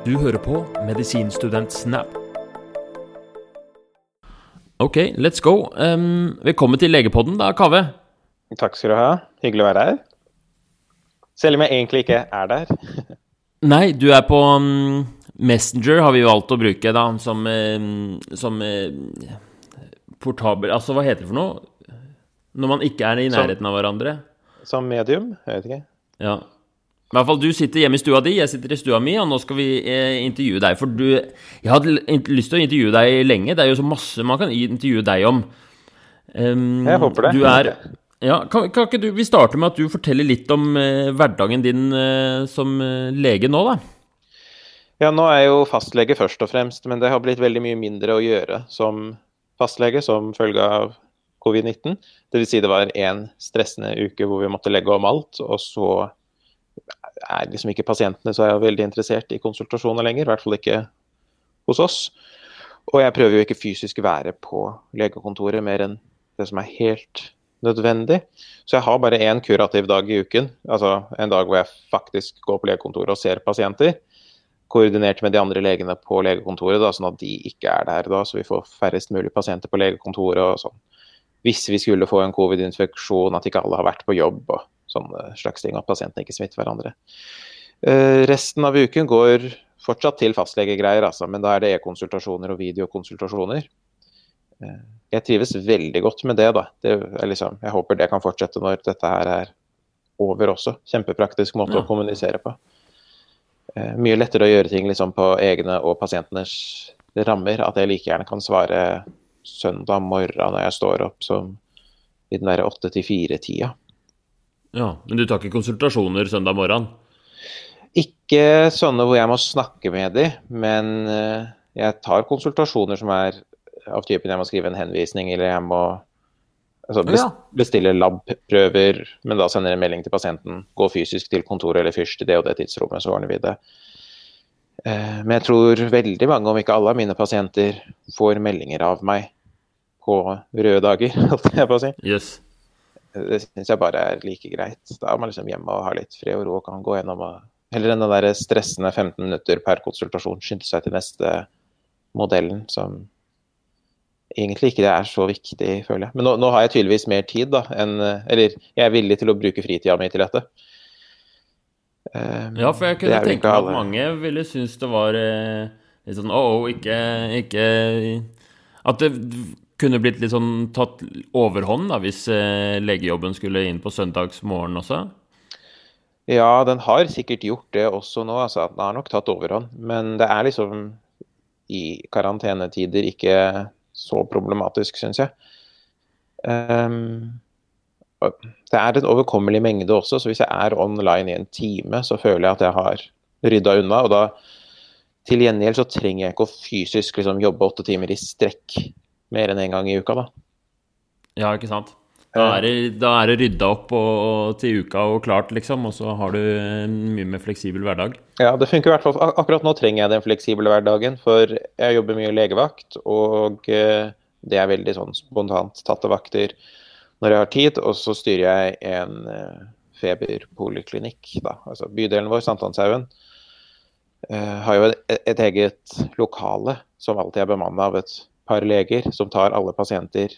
Du hører på Medisinstudent Snap. Ok, let's go. Um, velkommen til Legepodden da, Kave. Takk skal du ha. Hyggelig å være her. Selv om jeg egentlig ikke er der. Nei, du er på um, Messenger, har vi valgt å bruke da, som, um, som uh, portabel Altså, hva heter det for noe? Når man ikke er i nærheten av hverandre? Som medium? Jeg vet ikke. Ja. I hvert fall, Du sitter hjemme i stua di, jeg sitter i stua mi, og nå skal vi eh, intervjue deg. For du Jeg hadde lyst til å intervjue deg lenge. Det er jo så masse man kan intervjue deg om. Um, jeg håper det. Du er, ja, kan, kan, ikke du, Vi starter med at du forteller litt om eh, hverdagen din eh, som eh, lege nå, da. Ja, nå er jeg jo fastlege først og fremst, men det har blitt veldig mye mindre å gjøre som fastlege som følge av covid-19. Dvs. Si det var en stressende uke hvor vi måtte legge om alt, og så er liksom ikke pasientene så er jeg veldig interessert i konsultasjoner lenger. I hvert fall ikke hos oss. Og jeg prøver jo ikke fysisk være på legekontoret mer enn det som er helt nødvendig. Så jeg har bare én kurativ dag i uken, altså en dag hvor jeg faktisk går på legekontoret og ser pasienter. Koordinert med de andre legene på legekontoret, da, sånn at de ikke er der da, så vi får færrest mulig pasienter på legekontoret og sånn. Hvis vi skulle få en covid-infeksjon, at ikke alle har vært på jobb og sånne slags ting, at pasientene ikke smitter hverandre. Uh, resten av uken går fortsatt til fastlegegreier, altså, men da er det e-konsultasjoner og videokonsultasjoner. Uh, jeg trives veldig godt med det. da. Det liksom, jeg håper det kan fortsette når dette her er over også. Kjempepraktisk måte ja. å kommunisere på. Uh, mye lettere å gjøre ting liksom, på egne og pasientenes rammer. At jeg like gjerne kan svare søndag morgen når jeg står opp som i den derre åtte til fire-tida. Ja, Men du tar ikke konsultasjoner søndag morgen? Ikke sånne hvor jeg må snakke med dem, men eh, jeg tar konsultasjoner som er av typen jeg må skrive en henvisning, eller jeg må altså bestille lab-prøver, men da sender en melding til pasienten. Gå fysisk til kontoret eller fyrst i det og det tidsrommet, så ordner vi det. Eh, men jeg tror veldig mange, om ikke alle av mine pasienter, får meldinger av meg på røde dager, holdt jeg på å si. Yes. Det syns jeg bare er like greit. Da er man liksom hjemme og har litt fred og ro og kan gå gjennom og Heller enn den der stressende 15 minutter per konsultasjon, skynde seg til neste modellen, som egentlig ikke er så viktig, føler jeg. Men nå, nå har jeg tydeligvis mer tid, da, enn Eller jeg er villig til å bruke fritida mi til dette. Um, ja, for jeg kunne tenke meg at mange ville synes det var eh, litt sånn «Åh, oh, ikke, ikke At det kunne blitt litt sånn tatt overhånd da, hvis eh, legejobben skulle inn på søndagsmorgen også? Ja, den har sikkert gjort det også nå. altså Den har nok tatt overhånd. Men det er liksom i karantenetider ikke så problematisk, syns jeg. Um, det er en overkommelig mengde også, så hvis jeg er online i en time, så føler jeg at jeg har rydda unna. Og da til gjengjeld så trenger jeg ikke å fysisk liksom, jobbe åtte timer i strekk mer enn én en gang i uka, da. Ja, ikke sant. Da er det, da er det rydda opp og, og til uka og klart, liksom. Og så har du en mye mer fleksibel hverdag. Ja, det funker i hvert fall. Akkurat nå trenger jeg den fleksible hverdagen, for jeg jobber mye legevakt. Og eh, det er veldig sånn spontant tatte vakter når jeg har tid. Og så styrer jeg en eh, feberpoliklinikk, da. Altså bydelen vår, Sankthanshaugen, Uh, har jo et, et eget lokale som alltid er bemanna av et par leger som tar alle pasienter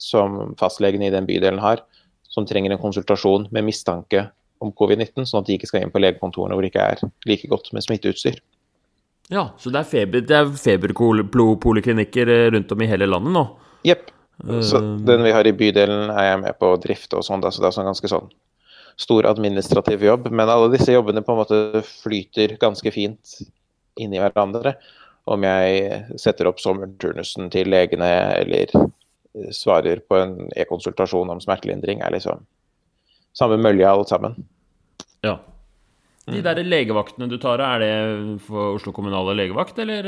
som fastlegen i den bydelen har, som trenger en konsultasjon med mistanke om covid-19, sånn at de ikke skal inn på legekontorene hvor det ikke er like godt med smitteutstyr. Ja, så det er, feber, det er feberpoliklinikker eh, rundt om i hele landet nå? Jepp. Så eh. den vi har i bydelen er jeg med på å drifte og sånn, så det er sånn ganske sånn stor administrativ jobb. Men alle disse jobbene på en måte flyter ganske fint inni hverandre om jeg setter opp sommerturnusen til legene eller svarer på en e-konsultasjon om smertelindring, er liksom samme mølje alt sammen. Ja. De der legevaktene du tar, er det for Oslo kommunale legevakt, eller?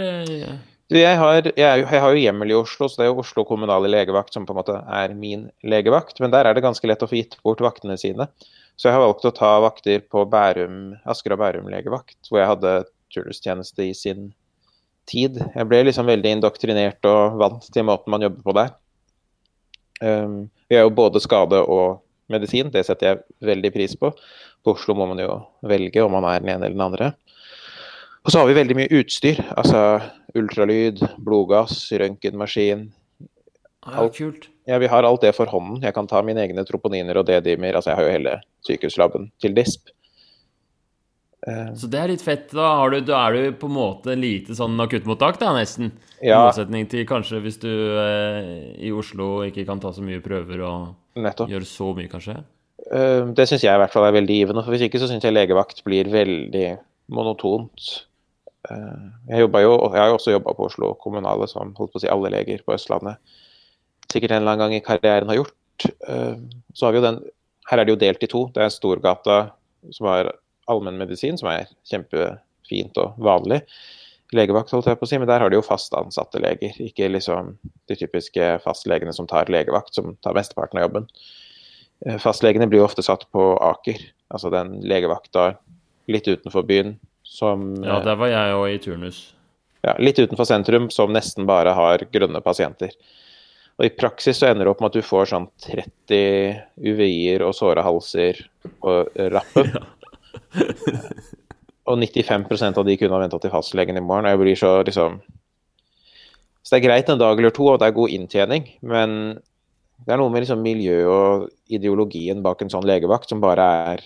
Jeg har, jeg, jeg har, jo hjemmel i Oslo, så det er jo Oslo kommunale legevakt som på en måte er min legevakt. Men der er det ganske lett å få gitt bort vaktene sine. Så jeg har valgt å ta vakter på Bærum, Asker og Bærum legevakt, hvor jeg hadde turnustjeneste i sin tid. Jeg ble liksom veldig indoktrinert og vant til måten man jobber på der. Um, vi er jo både skade og medisin, det setter jeg veldig pris på. På Oslo må man jo velge om man er den ene eller den andre. Og så har vi veldig mye utstyr. Altså ultralyd, blodgass, røntgenmaskin. Ja, kult. Ja, vi har alt det for hånden. Jeg kan ta mine egne troponiner og D-dimer. Altså, jeg har jo hele sykehuslaben til DISP. Uh, så det er litt fett. Da, du, da, er du på en måte lite sånn akuttmottak, da, nesten. Ja. I motsetning til kanskje hvis du eh, i Oslo ikke kan ta så mye prøver og Nettopp. gjøre så mye, kanskje. Uh, det syns jeg i hvert fall er veldig givende. For hvis ikke så syns jeg legevakt blir veldig monotont. jeg, jo, jeg har jo også jobba på Oslo kommunale, som holdt på å si alle leger på Østlandet sikkert en eller annen gang i karrieren har gjort. så har vi jo den Her er det jo delt i to. Det er Storgata som har allmennmedisin, som er kjempefint og vanlig. Legevakt, holdt jeg på å si, men der har de jo fast ansatte leger. Ikke liksom de typiske fastlegene som tar legevakt, som tar mesteparten av jobben. Eh, fastlegene blir jo ofte satt på Aker, altså den legevakta litt utenfor byen som Ja, der var jeg òg i turnus. Ja, litt utenfor sentrum, som nesten bare har grønne pasienter. Og I praksis så ender det opp med at du får sånn 30 UVI-er og såre halser og rappen. Ja. og 95% av de kunne ha venta til fastlegen i morgen. jeg blir så liksom Så det er greit en dag eller to, og det er god inntjening, men det er noe med liksom miljøet og ideologien bak en sånn legevakt som bare er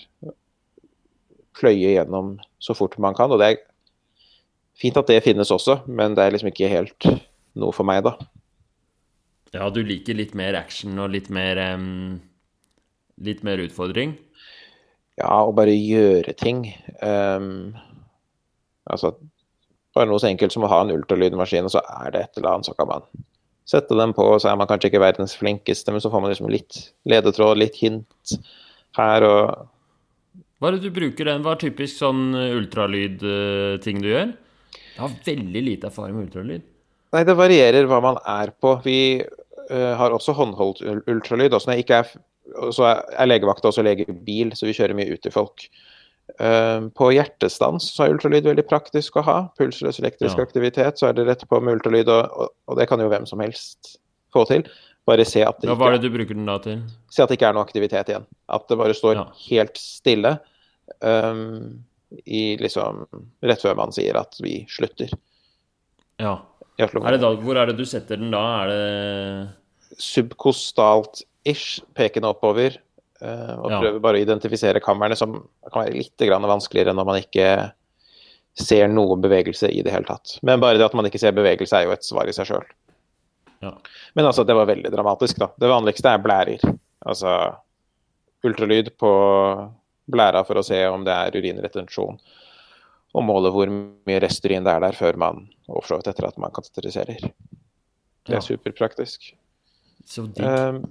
pløye gjennom så fort man kan. Og det er fint at det finnes også, men det er liksom ikke helt noe for meg, da. Ja, du liker litt mer action og litt mer um, Litt mer utfordring? Ja, å bare gjøre ting. Um, altså bare noe så enkelt som å ha en ultralydmaskin, og så er det et eller annet, så kan man sette dem på, så er man kanskje ikke verdens flinkeste, men så får man liksom litt ledetråd, litt hint her og Hva er det du bruker den? Hva er typisk sånn ultralydting du gjør? Jeg har veldig lite erfaring med ultralyd. Nei, det varierer hva man er på. Vi uh, har også håndholdt ultralyd. Også når jeg ikke er så er legevakta også legebil, så vi kjører mye ut til folk. Uh, på hjertestans så er ultralyd veldig praktisk å ha. Pulsløs elektrisk ja. aktivitet, så er det rett på med ultralyd, og, og, det kan jo hvem som helst få til. Bare se at det ja, Hva er det du bruker den da til? Se at det ikke er noe aktivitet igjen. At det bare står ja. helt stille um, i liksom rett før man sier at vi slutter. Ja. Er da, hvor er det du setter den da? Er det Subkostalt ish, pekende oppover. Uh, og ja. prøver bare å identifisere kamrene, som kan være litt vanskeligere når man ikke ser noe bevegelse i det hele tatt. Men bare det at man ikke ser bevegelse, er jo et svar i seg sjøl. Ja. Men altså, det var veldig dramatisk, da. Det vanligste er blærer. Altså ultralyd på blæra for å se om det er urinretensjon. Og måle hvor mye resturin det er der før man overfor etter at man kateteriserer. Det er ja. superpraktisk. Så digg. Um,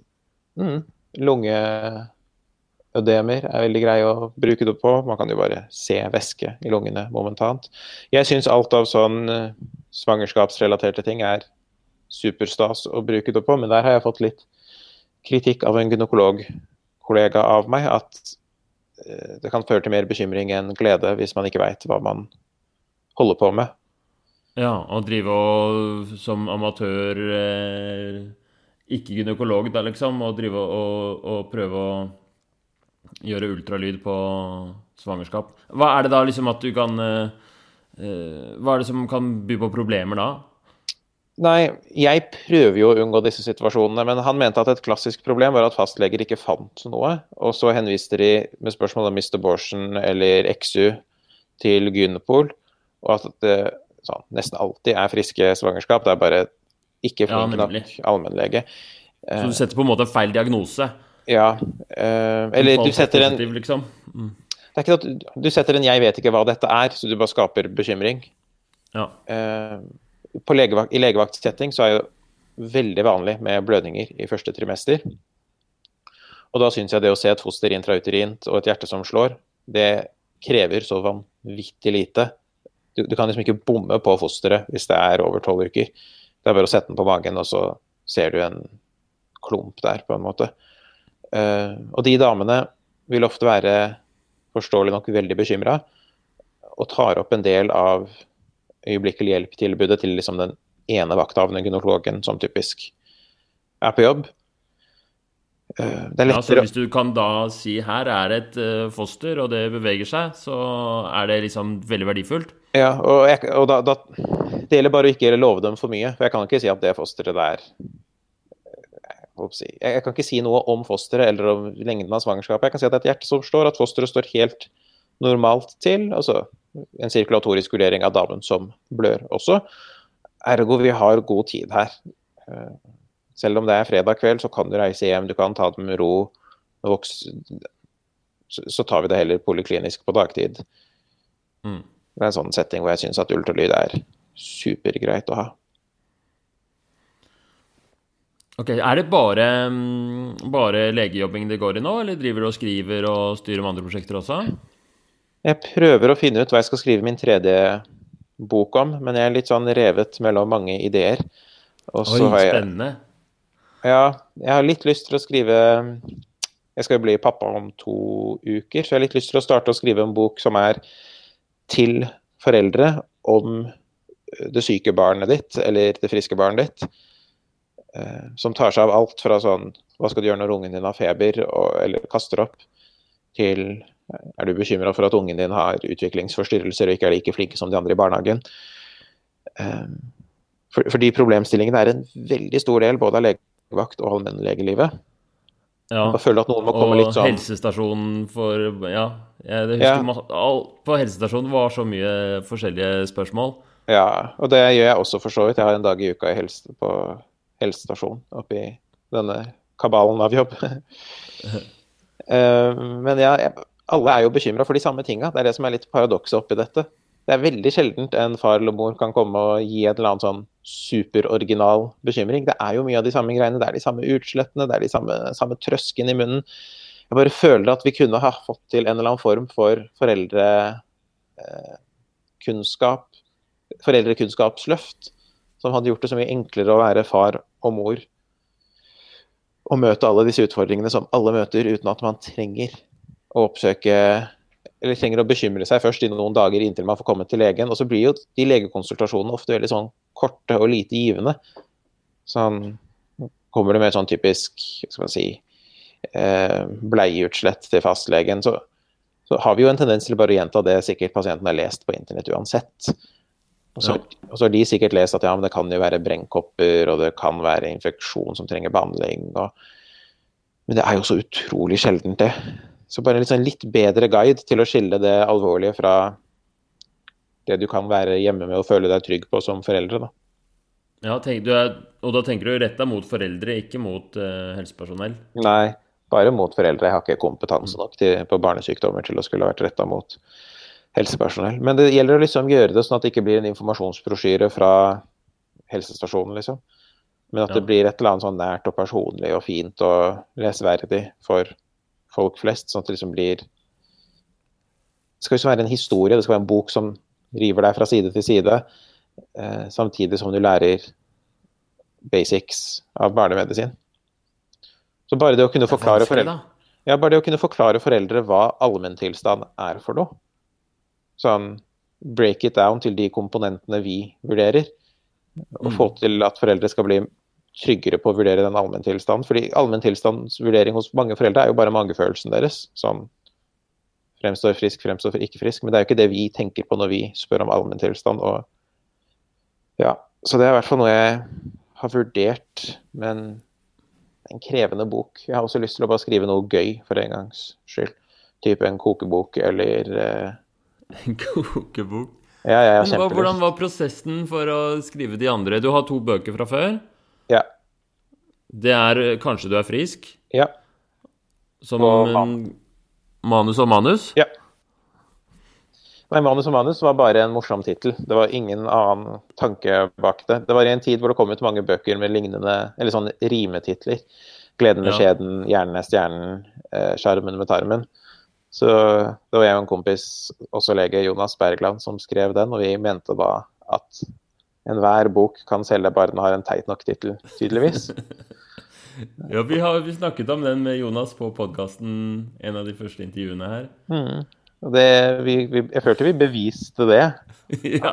Mm. Lungeødemer er veldig greie å bruke det på. Man kan jo bare se væske i lungene momentant. Jeg syns alt av sånn eh, svangerskapsrelaterte ting er superstas å bruke det på, men der har jeg fått litt kritikk av en gynekologkollega av meg at eh, det kan føre til mer bekymring enn glede hvis man ikke veit hva man holder på med. Ja, å drive og som amatør eh ikke gynekolog, da, liksom, og drive og, og, prøve å gjøre ultralyd på svangerskap. Hva er det da liksom at du kan uh, Hva er det som kan by på problemer da? Nei, jeg prøver jo å unngå disse situasjonene, men han mente at et klassisk problem var at fastleger ikke fant noe, og så henviste de med spørsmål om Mr. Borsen eller XU til Gynepol, og at det sånn, nesten alltid er friske svangerskap. Det er bare ikke flink ja, nok allmennlege. Så du setter på en måte en feil diagnose? Ja. Uh, eller du setter en liksom. mm. Det er ikke at du setter en 'jeg vet ikke hva dette er', så du bare skaper bekymring. Ja. Uh, legevakt, I legevaktsetting så er det veldig vanlig med blødninger i første trimester. Og da syns jeg det å se et foster intrauterint og et hjerte som slår, det krever så vanvittig lite. Du, du kan liksom ikke bomme på fosteret hvis det er over tolv uker. Det er bare å sette den på magen, og så ser du en klump der, på en måte. Uh, og de damene vil ofte være forståelig nok veldig bekymra og tar opp en del av øyeblikkelig hjelp-tilbudet til liksom den ene vakthavende gynekologen som typisk er på jobb. Uh, det er lettere ja, Så hvis du kan da si her er et uh, foster, og det beveger seg, så er det liksom veldig verdifullt? Ja, og, jeg, og da, da, Det gjelder bare å ikke love dem for mye. For jeg kan ikke si at det fosteret der jeg, jeg kan ikke si noe om fosteret eller om lengden av svangerskapet. Jeg kan si at det er et hjerte som slår, at fosteret står helt normalt til. Altså en sirkulatorisk vurdering av damen som blør også. Ergo vi har god tid her. Eh, selv om det er fredag kveld, så kan du reise hjem, du kan ta det med ro. Så tar vi det heller poliklinisk på dagtid. Mm. Det er en sånn setting hvor jeg syns at ultralyd er supergreit å ha. Ok, Er det bare, mm, bare legejobbing det går i nå, eller driver du og skriver og styrer med andre prosjekter også? Jeg prøver å finne ut hva jeg skal skrive min tredje bok om, men jeg er litt sånn revet mellom mange ideer. Og Oi, jeg, spennende. Ja, jeg har litt lyst til å skrive Jeg skal jo bli pappa om to uker, så jeg har litt lyst til å starte å skrive en bok som er til foreldre om det syke barnet ditt, eller det friske barnet ditt. Eh, som tar seg av alt fra sånn Hva skal du gjøre når ungen din har feber og, eller kaster opp, til er du bekymra for at ungen din har utviklingsforstyrrelser og ikke er like flinke som de andre i barnehagen? Fordi problemstillingene er en veldig stor del både av legevakt og allmennlegelivet. Ja, og sånn helsestasjonen for Ja, jeg husker ja. på helsestasjonen var så mye forskjellige spørsmål. Ja, og det gjør jeg også for så vidt. Jeg har en dag i uka i helse, på helsestasjonen oppi denne kabalen av jobb. uh, men ja, jeg, alle er jo bekymra for de samme tinga. Det er det som er litt paradokset oppi dette. Det er veldig sjeldent en far eller mor kan komme og gi en eller annen sånn superoriginal bekymring. Det er jo mye av de samme greiene. Det er de samme utslettene, det er de samme, samme trøsken i munnen. Jeg bare føler at vi kunne ha fått til en eller annen form for foreldrekunnskap, eh, foreldrekunnskapsløft, som hadde gjort det så mye enklere å være far og mor. Og møte alle disse utfordringene som alle møter, uten at man trenger å oppsøke eller trenger å bekymre seg først i noen dager inntil man får komme til legen. Og så blir jo de legekonsultasjonene ofte veldig sånn korte og lite givende. Sånn kommer det med sånn typisk skal man si, eh, bleieutslett til fastlegen, så, så, har vi jo en tendens til bare å gjenta det sikkert pasienten har lest på internett uansett. Og så, ja. og så, har de sikkert lest at ja, men det kan jo være brennkopper, og det kan være infeksjon som trenger behandling. Og, men det er jo så utrolig sjeldent, det. Så bare en sånn litt bedre guide til å skille det alvorlige fra det du kan være hjemme med og føle deg trygg på som foreldre. da. Ja, tenk, er, Og da tenker du retta mot foreldre, ikke mot uh, helsepersonell? Nei, bare mot foreldre. Jeg har ikke kompetanse nok til, på barnesykdommer til å skulle vært retta mot helsepersonell. Men det gjelder å liksom gjøre det sånn at det ikke blir en informasjonsbrosjyre fra helsestasjonen, liksom. Men at ja. det blir et eller annet sånn nært og personlig og fint og lesverdig for folk flest. Sånn at det liksom blir Det skal liksom være en historie, det skal være en bok som river deg fra side til side, eh, samtidig som du lærer basics av barnemedisin. Så bare det å kunne forklare foreldre ja, bare det å kunne forklare foreldre hva allmenntilstand er for noe. Sånn break it down til de komponentene vi vurderer. Og mm. få til at foreldre skal bli tryggere på å vurdere den allmenntilstanden. Fordi allmenntilstandsvurdering hos mange foreldre er jo bare magefølelsen deres. Sånn fremstår frisk, fremstår ikke frisk. Men det er jo ikke det vi tenker på når vi spør om allmenntilstand. Ja, så det er i hvert fall noe jeg har vurdert, men en krevende bok. Jeg har også lyst til å bare skrive noe gøy for en gangs skyld. Type en kokebok eller uh... En kokebok? Ja, jeg har Men Hvordan var prosessen for å skrive de andre? Du har to bøker fra før? Det er Kanskje du er frisk? Ja. Som og, manus og manus? Ja. Nei, Manus og manus var bare en morsom tittel. Det var ingen annen tanke bak det. Det var i en tid hvor det kom ut mange bøker med lignende, eller sånn rimetitler. 'Gleden med ja. skjeden', 'Hjernen er stjernen', eh, med tarmen'. Så det var jeg og en kompis, også lege, Jonas Bergland, som skrev den, og vi mente da at enhver bok kan selge bare den har en teit nok tittel, tydeligvis. ja, vi har vi snakket om den med Jonas på podkasten, en av de første intervjuene her. Mm. Det, vi, vi, jeg følte vi beviste det. ja,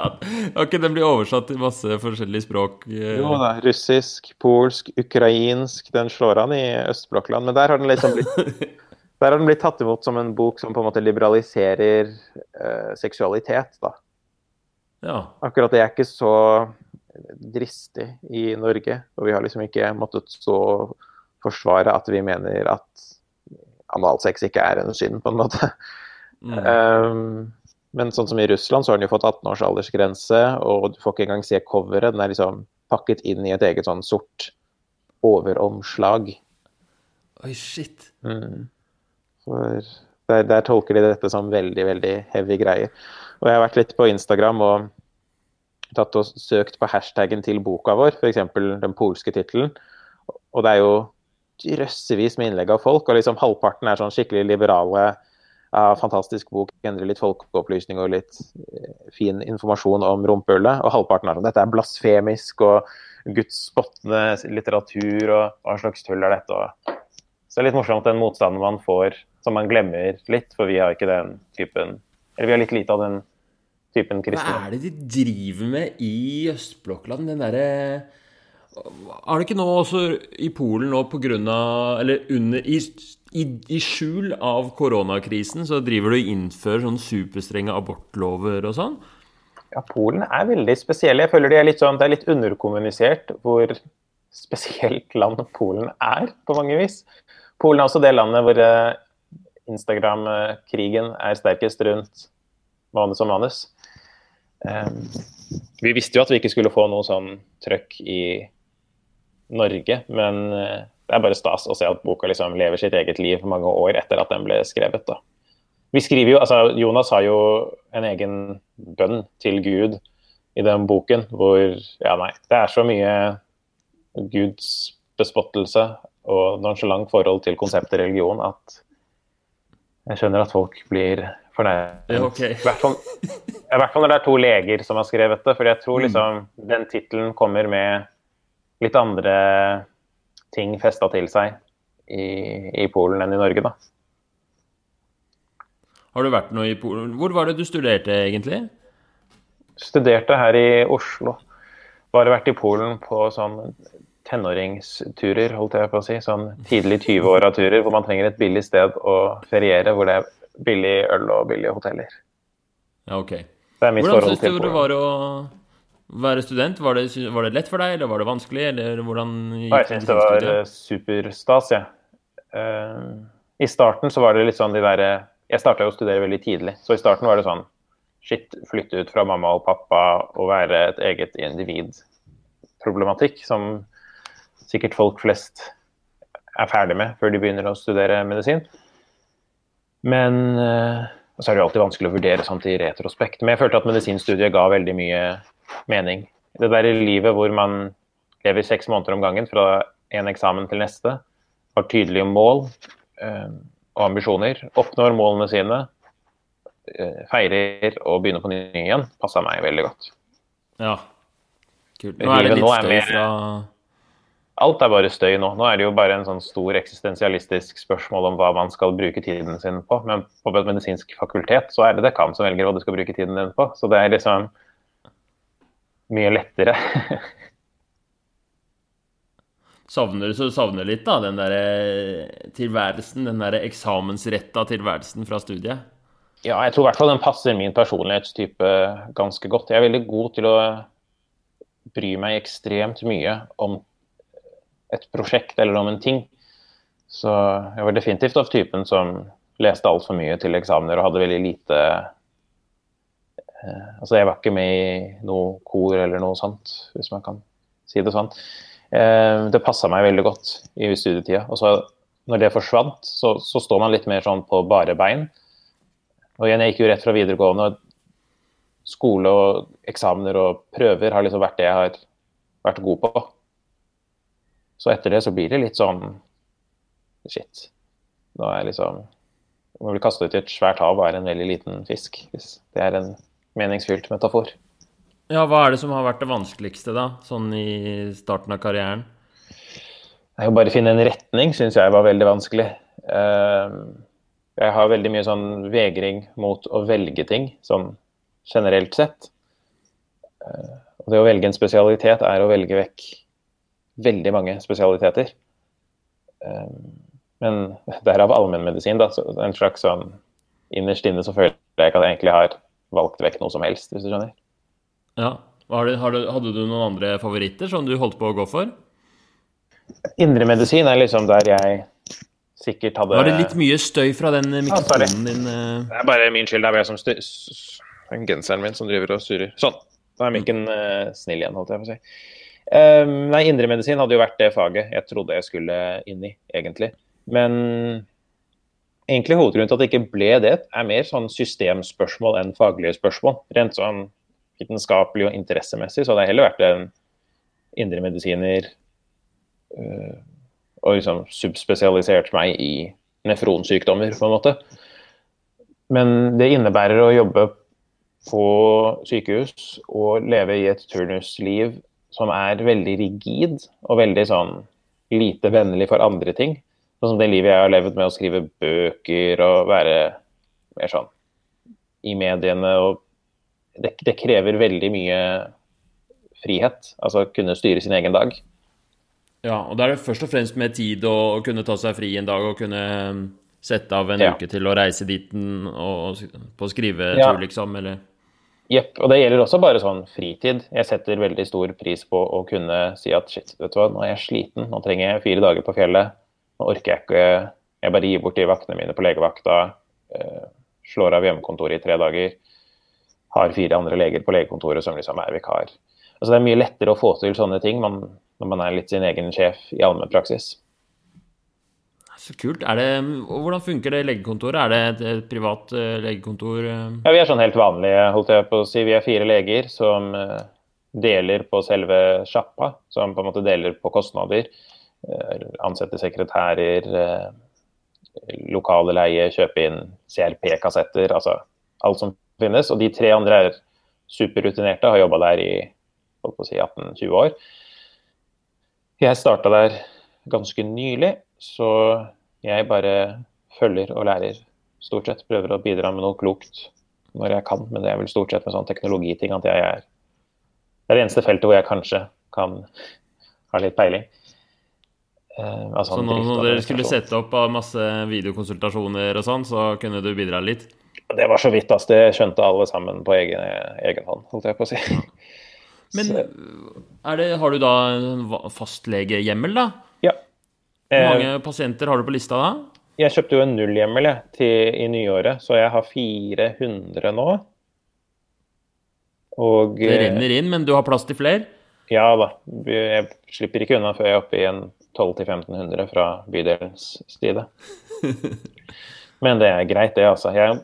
Har ikke den blitt oversatt til masse forskjellige språk? Eh? Jo da. Russisk, polsk, ukrainsk. Den slår an i østblokkland. Men der har den liksom blitt Der har den blitt tatt imot som en bok som på en måte liberaliserer uh, seksualitet, da. Ja. Akkurat det er ikke så dristig i Norge. Og vi har liksom ikke måttet så forsvare at vi mener at analsex ikke er en synd, på en måte. Mm. Um, men sånn som i Russland, så har den jo fått 18 års aldersgrense, og du får ikke engang se coveret. Den er liksom pakket inn i et eget sånn sort overomslag. Oi, shit. Mm. For der, der, tolker de dette som veldig, veldig heavy greier. Og jeg har vært litt på Instagram og tatt og søkt på hashtaggen til boka vår, f.eks. den polske tittelen. Og det er jo drøssevis med innlegg av folk, og liksom halvparten er sånn skikkelig liberale ja, fantastisk bok. Endrer litt folkeopplysning og litt eh, fin informasjon om rumpehullet. Og halvparten er sånn dette er blasfemisk og gudsspottende litteratur og hva slags tull er dette? Og... Så det er litt morsomt den motstanden man får, som man glemmer litt, for vi har ikke den typen Eller vi har litt lite av den typen kristne. Hva er det de driver med i østblokkland? Den derre Er det ikke nå også i Polen nå på grunn av Eller under i i, i, skjul av koronakrisen så driver du og innfører sånn superstrenge abortlover og sånn? Ja, Polen er veldig spesiell. Jeg føler det er litt, sånn, det er litt underkommunisert hvor spesielt land Polen er, på mange vis. Polen er også det landet hvor eh, Instagram-krigen er sterkest rundt manus og manus. Um, vi visste jo at vi ikke skulle få noe sånn trøkk i Norge, men uh, det er bare stas å se at boka liksom lever sitt eget liv mange år etter at den ble skrevet. Da. Vi skriver jo, altså Jonas har jo en egen bønn til Gud i den boken hvor Ja, nei. Det er så mye Guds bespottelse og nonchalant forhold til konseptet religion at jeg skjønner at folk blir fornøyd. Okay. I, hvert fall, I hvert fall når det er to leger som har skrevet det. For jeg tror mm. liksom den tittelen kommer med litt andre ting festa til seg i, i, Polen enn i Norge, da. Har du vært noe i Polen? Hvor var det du studerte egentlig? Studerte her i Oslo. Bare vært i Polen på sånn tenåringsturer, holdt jeg på å si. Sånn tidlig 20-åra-turer hvor man trenger et billig sted å feriere, hvor det er billig øl og billige hoteller. Ja, ok. Hvordan syns du det var å være student, var det, var det, lett for deg, eller var det vanskelig? Eller hvordan jeg syns det var eh, superstas, jeg. Ja. Uh, I starten så var det litt sånn de derre Jeg starta jo å studere veldig tidlig, så i starten var det sånn Shit, flytte ut fra mamma og pappa og være et eget individ-problematikk som sikkert folk flest er ferdig med før de begynner å studere medisin. Men uh, så er det jo alltid vanskelig å vurdere sånt i retrospekt. Men jeg følte at medisinstudiet ga veldig mye mening. Det der i livet hvor man lever seks måneder om gangen fra en eksamen til neste, har tydelige mål eh, og ambisjoner, oppnår målene sine, eh, feirer og begynner på ny igjen, passa meg veldig godt. Ja. Kult. Nå er det litt støy fra Alt er bare støy nå. Nå er det jo bare en sånn stor eksistensialistisk spørsmål om hva man skal bruke tiden sin på. Men på et medisinsk fakultet så er det dekan som velger hva du skal bruke tiden din på. Så det er liksom mye lettere. savner du så savner litt, da, den der eh, tilværelsen, den der eksamensretta tilværelsen fra studiet? Ja, jeg tror i hvert fall den passer min personlighetstype ganske godt. Jeg er veldig god til å bry meg ekstremt mye om et prosjekt eller om en ting. Så jeg var definitivt av typen som leste altfor mye til eksamener og hadde veldig lite Eh, altså jeg var ikke med i noe kor eller noe sånt, hvis man kan si det sånn. Eh, det passa meg veldig godt i studietida. Og så når det forsvant, så, så, står man litt mer sånn på bare bein. Og igjen, jeg gikk jo rett fra videregående. Skole og eksamener og prøver har liksom vært det jeg har vært god på. Så etter det så blir det litt sånn Shit. Nå er jeg liksom Å bli kasta ut i et svært hav og er en veldig liten fisk. Hvis det er en meningsfylt metafor. Ja, hva er det som har vært det vanskeligste, da, sånn i starten av karrieren? Det er jo bare å finne en retning syns jeg var veldig vanskelig. Ehm, jeg har veldig mye sånn vegring mot å velge ting, sånn generelt sett. Og det å velge en spesialitet er å velge vekk veldig mange spesialiteter. Men derav allmennmedisin, da. Så en slags sånn Innerst inne så føler jeg ikke at jeg egentlig har valgt vekk noe som helst, hvis du skjønner. Ja. Hadde du noen andre favoritter som du holdt på å gå for? Indremedisin er liksom der jeg sikkert hadde Var det litt mye støy fra den mikrofonen din? Uh... Det er bare min skyld. Det er bare som styr... genseren min som driver og surrer. Sånn. Da er mikken uh, snill igjen, holdt jeg på å si. Um, nei, indremedisin hadde jo vært det faget jeg trodde jeg skulle inn i, egentlig. Men egentlig hovedgrunnen til at det ikke ble det, er mer sånn systemspørsmål enn faglige spørsmål. Rent sånn vitenskapelig og interessemessig, så hadde jeg heller vært en indremedisiner uh, og liksom subspesialisert meg i nefronsykdommer, på en måte. Men det innebærer å jobbe på sykehus og leve i et turnusliv som er veldig rigid og veldig sånn lite vennlig for andre ting. Sånn som det livet jeg har levd med å skrive bøker og være mer sånn i mediene. og Det, det krever veldig mye frihet. Altså kunne styre sin egen dag. Ja, og da er det først og fremst med tid å kunne ta seg fri en dag og kunne um, sette av en ja. uke til å reise dit og, på skrivetur, ja. liksom, eller Jepp. Og det gjelder også bare sånn fritid. Jeg setter veldig stor pris på å kunne si at shit, vet du hva, nå er jeg sliten, nå trenger jeg fire dager på fjellet. Nå orker jeg ikke Jeg bare gir bort de vaktene mine på legevakta. Eh, slår av hjemmekontoret i tre dager. Har fire andre leger på legekontoret som liksom er vikar. Altså Det er mye lettere å få til sånne ting. Når man er litt sin egen sjef i allmennpraksis. Så kult. Det, hvordan funker det legekontoret? Er det et, privat uh, legekontor? Uh? Ja, Vi er sånn helt vanlige, holdt jeg på å si. Vi er fire leger som uh, deler på selve sjappa, som på en måte deler på kostnader. Ansetter sekretærer, lokale leie, kjøpe inn CRP-kassetter, altså alt som finnes. Og de tre andre er superrutinerte, har jobba der i holdt på å si, 18-20 år. Jeg starta der ganske nylig, så jeg bare følger og lærer stort sett. Prøver å bidra med noe klokt når jeg kan, men det er vel stort sett med sånn teknologiting at jeg er Det er det eneste feltet hvor jeg kanskje kan ha litt peiling. Eh, altså så når, når dere skulle sette opp av masse videokonsultasjoner og sånn, så kunne du bidra litt? Det var så vidt, altså. Det skjønte alle sammen på egen, egen hånd, holdt jeg på å si. Men det, har du da fastlegehjemmel, da? Hvor mange eh, pasienter har du på lista da? Jeg kjøpte jo en nullhjemmel i nyåret, så jeg har 400 nå. Og Det renner inn, men du har plass til flere? Ja da. Jeg slipper ikke unna før jeg er oppe i en 1200-1500 fra bydelens side. men det er greit, det, altså. Jeg,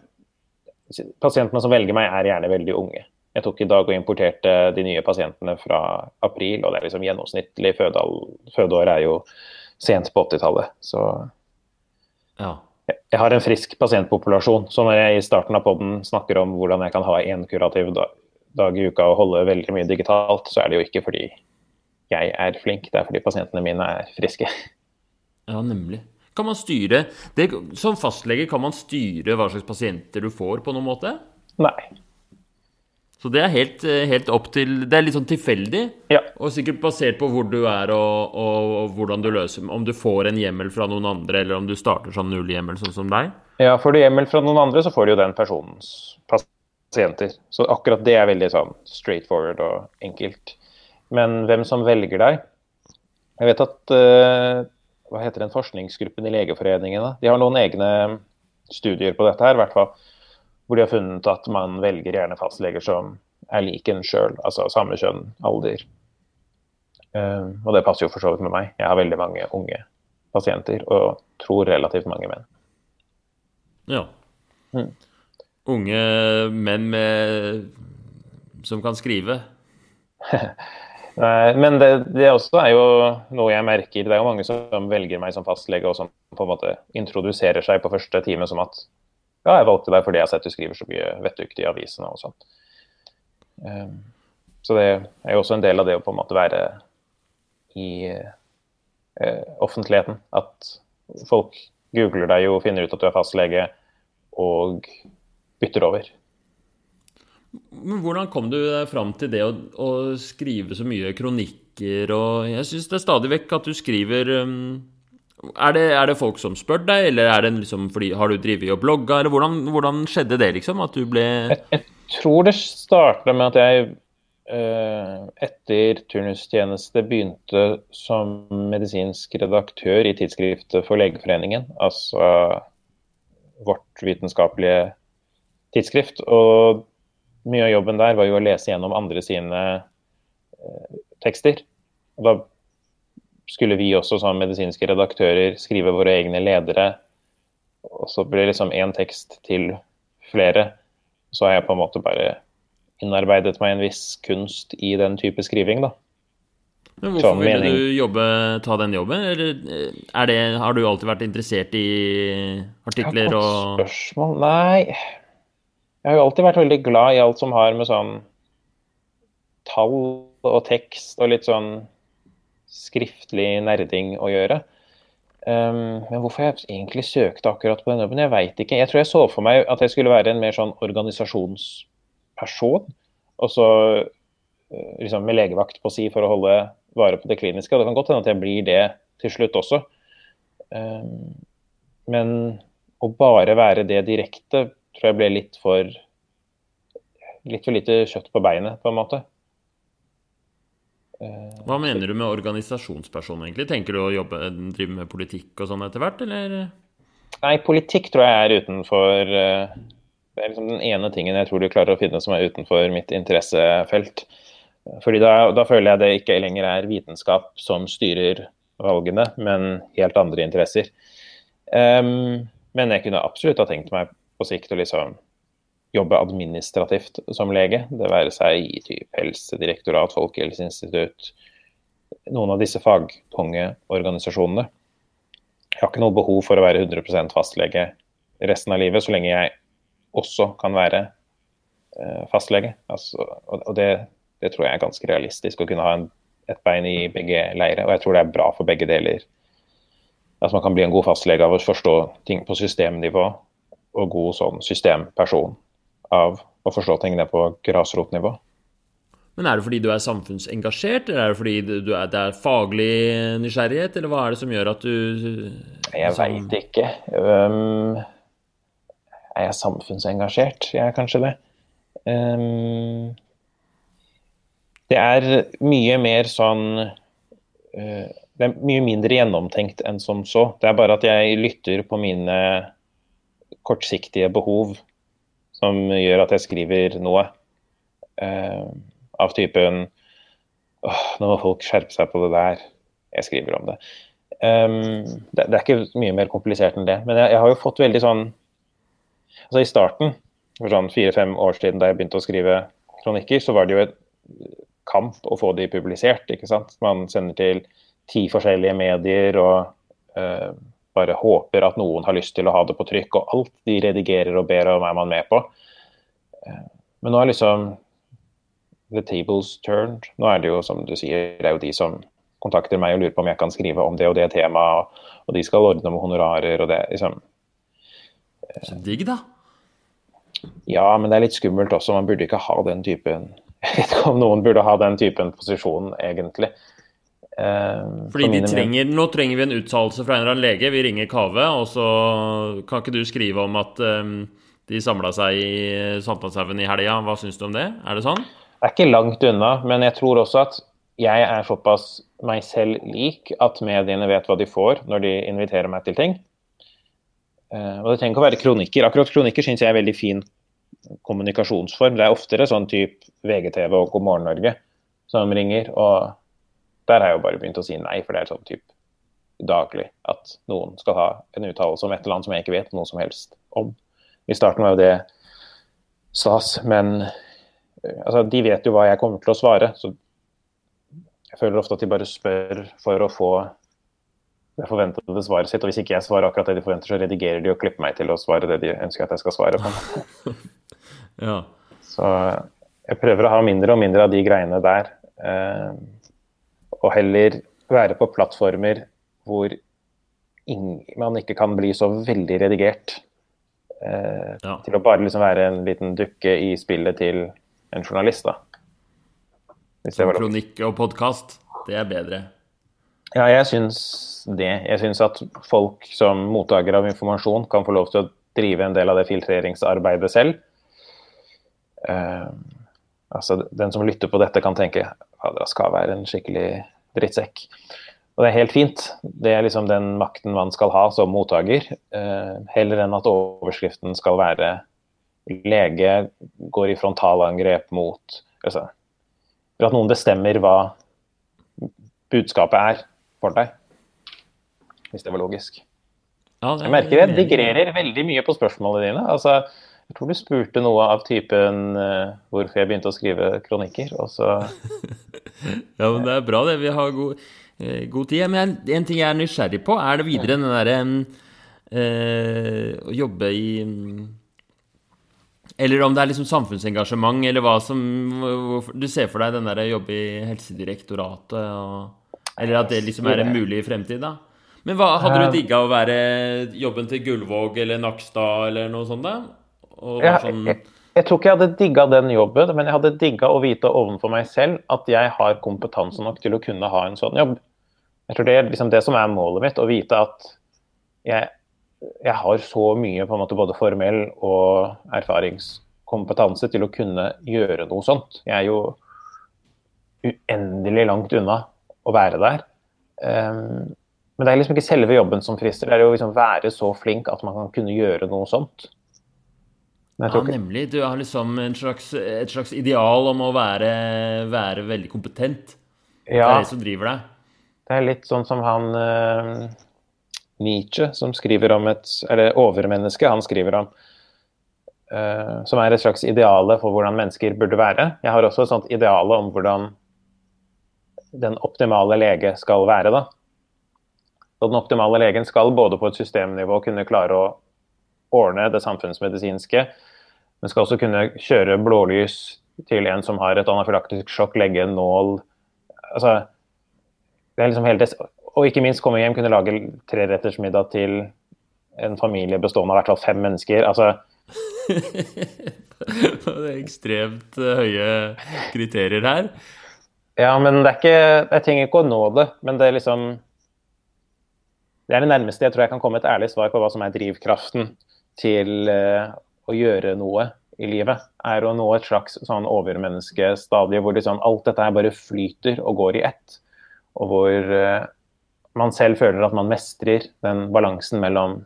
pasientene som velger meg, er gjerne veldig unge. Jeg tok i dag og importerte de nye pasientene fra april, og det er liksom gjennomsnittlig fødeår er jo sent på 80-tallet. Så ja. jeg har en frisk pasientpopulasjon. Så når jeg i starten av poden snakker om hvordan jeg kan ha én kurativ dag i uka og holde veldig mye digitalt, så er det jo ikke fordi jeg er flink, det er fordi pasientene mine er friske. Ja, nemlig. Kan man styre det, Som fastlege, kan man styre hva slags pasienter du får, på noen måte? Nei. Så det er helt, eh, helt, opp til Det er litt sånn tilfeldig, ja. og sikkert basert på hvor du er og, og, og, hvordan du løser Om du får en hjemmel fra noen andre, eller om du starter som nullhjemmel, sånn som deg. Ja, får du hjemmel fra noen andre, så får du jo den personens pasienter. Så akkurat det er veldig sånn straight forward og enkelt. Men hvem som velger deg Jeg vet at uh, Hva heter den forskningsgruppen i Legeforeningen? Da? De har noen egne studier på dette her, i hvert fall hvor de har funnet at man velger gjerne fastleger som er lik en sjøl, altså samme kjønn, alder. Uh, og det passer jo for så vidt med meg. Jeg har veldig mange unge pasienter, og tror relativt mange menn. Ja. Mm. Unge menn med som kan skrive? Nei, men det, det, også er jo noe jeg merker. Det er jo mange som velger meg som fastlege, og som på en måte introduserer seg på første time som at ja, jeg valgte deg fordi jeg har sett du skriver så mye vettugt i avisene og sånt. Um, så det er jo også en del av det å på en måte være i uh, offentligheten. At folk googler deg og finner ut at du er fastlege, og bytter over. Men hvordan kom du fram til det å, å skrive så mye kronikker og Jeg syns det er stadig vekk at du skriver um, er, det, er, det, folk som spør deg, eller er det liksom fordi Har du drevet og blogga, eller hvordan, hvordan, skjedde det, liksom? At du ble Jeg, jeg tror det starta med at jeg eh, etter turnustjeneste begynte som medisinsk redaktør i tidsskriftet for Legeforeningen, altså vårt vitenskapelige tidsskrift. Og mye av jobben der var jo å lese gjennom andre sine eh, tekster. Og da skulle vi også som medisinske redaktører skrive våre egne ledere. Og så blir det liksom én tekst til flere. Så har jeg på en måte bare innarbeidet meg en viss kunst i den type skriving, da. Men hvorfor sånn ville du jobbe, ta den jobben? Eller det, har du alltid vært interessert i artikler og Spørsmål? Nei. Jeg har jo alltid vært veldig glad i alt som har med sånn tall og tekst og litt sånn skriftlig nerding å gjøre. Um, men hvorfor jeg egentlig søkte akkurat på den jobben, jeg veit ikke. Jeg tror jeg så for meg at jeg skulle være en mer sånn organisasjonsperson. Og så uh, liksom med legevakt på si for å holde vare på det kliniske. Og det kan godt hende at jeg blir det til slutt også. Um, men å bare være det direkte tror jeg ble litt for litt for lite kjøtt på beinet, på en måte. Hva mener du med organisasjonsperson, egentlig? Tenker du å jobbe, drive med politikk og sånn etter hvert, eller? Nei, politikk tror jeg er utenfor eh, Det er liksom den ene tingen jeg tror du klarer å finne som er utenfor mitt interessefelt. Fordi da, da, føler jeg det ikke lenger er vitenskap som styrer valgene, men helt andre interesser. Um, men jeg kunne absolutt ha tenkt meg på sikt å liksom jobbe administrativt som lege. Det være seg i typ Helsedirektorat, Folkehelseinstitutt, noen av disse fagkongeorganisasjonene. Jeg har ikke noe behov for å være 100% fastlege resten av livet, så lenge jeg også kan være uh, fastlege. Altså, og det det tror jeg er ganske realistisk, å kunne ha en, et bein i begge leire. Og jeg tror det er bra for begge deler. At man kan bli en god fastlege av å forstå ting på systemnivå, og god sånn systemperson av å forstå tingene på grasrotnivå. Men er det fordi du er samfunnsengasjert, eller er det fordi du er, det er faglig nysgjerrighet, eller hva er det som gjør at du Jeg veit ikke. Um, er jeg samfunnsengasjert? Jeg er kanskje det. Um, det er mye mer sånn uh, Det er mye mindre gjennomtenkt enn som så. Det er bare at jeg lytter på mine kortsiktige behov som gjør at jeg skriver noe. eh, av typen åh, Nå må folk skjerpe seg på det der. Jeg skriver om det. Um, det, det, er ikke mye mer komplisert enn det. Men jeg, jeg har jo fått veldig sånn Altså I starten, for sånn fire-fem år siden da jeg begynte å skrive kronikker, så var det jo et kamp å få de publisert. ikke sant? Man sender til ti forskjellige medier og uh, bare håper at noen har lyst til å ha det på trykk. Og alt de redigerer og ber om, er man med på. Uh, men nå er liksom the tables turned. Nå er det jo, som du sier, det er jo de som kontakter meg og lurer på om jeg kan skrive om det og det temaet, og de skal ordne med honorarer og det liksom Så digg, da. Ja, men det er litt skummelt også. Man burde ikke ha den typen jeg vet ikke om noen burde ha den typen posisjon, egentlig. Uh, Fordi de trenger, Nå trenger vi en uttalelse fra en eller annen lege. Vi ringer Kave, og så kan ikke du skrive om at um, de samla seg i Sankthanshaugen i helga. Hva syns du om det? Er det sånn? Det er ikke langt unna, men jeg tror også at jeg er såpass meg selv lik at mediene vet hva de får når de inviterer meg til ting. Uh, og det trenger ikke å være kronikker. Akkurat kronikker syns jeg er veldig fin kommunikasjonsform. Det er oftere sånn type VGTV og God morgen Norge som ringer. Og der har jeg jo bare begynt å si nei, for det er sånn type daglig at noen skal ha en uttalelse om et eller annet som jeg ikke vet noe som helst om. I starten var jo det stas, men altså, de vet jo hva jeg kommer til å svare. Så jeg føler ofte at de bare spør for å få det forventede svaret sitt. Og hvis ikke jeg svarer akkurat det de forventer, så redigerer de og klipper meg til å svare det de ønsker at jeg skal svare på. ja. Så jeg prøver å ha mindre og mindre av de greiene der. Eh, og heller være på plattformer hvor man ikke kan bli så veldig redigert. Eh, ja. Til å bare liksom være en liten dukke i spillet til en journalist, da. Som kronikk og podkast, det er bedre? Ja, jeg syns det. Jeg syns at folk som mottaker av informasjon kan få lov til å drive en del av det filtreringsarbeidet selv. Uh, altså, Den som lytter på dette, kan tenke at det skal være en skikkelig drittsekk. Og det er helt fint. Det er liksom den makten man skal ha som mottaker. Eh, heller enn at overskriften skal være 'lege går i frontalangrep mot' altså, at noen bestemmer hva budskapet er for deg. Hvis det var logisk. Ja, det jeg merker jeg digrerer veldig mye på spørsmålene dine. Altså, jeg tror du spurte noe av typen uh, hvorfor jeg begynte å skrive kronikker, og så Ja, men det er bra, det. Vi har god, uh, god tid. Men en ting jeg er nysgjerrig på, er det videre den derre uh, Å jobbe i Eller om det er liksom samfunnsengasjement, eller hva som Du ser for deg den derre jobbe i Helsedirektoratet og eller at det liksom er en mulig fremtid, da. Men hva, hadde du digga å være jobben til Gullvåg eller Nakstad eller noe sånt, da? Ja, sånn... jeg, tror ikke jeg hadde digga den jobben, men jeg hadde digga å vite overfor meg selv at jeg har kompetanse nok til å kunne ha en sånn jobb. Jeg tror det er liksom det som er målet mitt, å vite at jeg, jeg har så mye på en måte både formell og erfaringskompetanse til å kunne gjøre noe sånt. Jeg er jo uendelig langt unna å være der. Um, men det er liksom ikke selve jobben som frister, det er jo liksom være så flink at man kan kunne gjøre noe sånt. Ja, nemlig. Du har liksom slags, et slags ideal om å være, være veldig kompetent. Ja. Det er det som driver deg. Det er litt sånn som han uh, Nietzsche, som skriver om et Eller overmenneske, han skriver om. Uh, som er et slags ideale for hvordan mennesker burde være. Jeg har også et sånt ideale om hvordan den optimale lege skal være. da. Og den optimale legen skal både på et systemnivå kunne klare å ordne det samfunnsmedisinske, men skal også kunne kjøre blålys til en som har et anafylaktisk sjokk, legge en nål altså, det er liksom hele det. Og ikke minst komme hjem, kunne lage trerettersmiddag til en familie bestående av i hvert fall fem mennesker. altså det er ekstremt høye kriterier her. Ja, men det er ikke Jeg trenger ikke å nå det, men det er liksom Det er det nærmeste jeg tror jeg kan komme et ærlig svar på hva som er drivkraften til uh, å gjøre noe i livet. Er å nå et slags sånn overmenneskestadie hvor liksom alt dette her bare flyter og går i ett. Og hvor uh, man selv føler at man mestrer den balansen mellom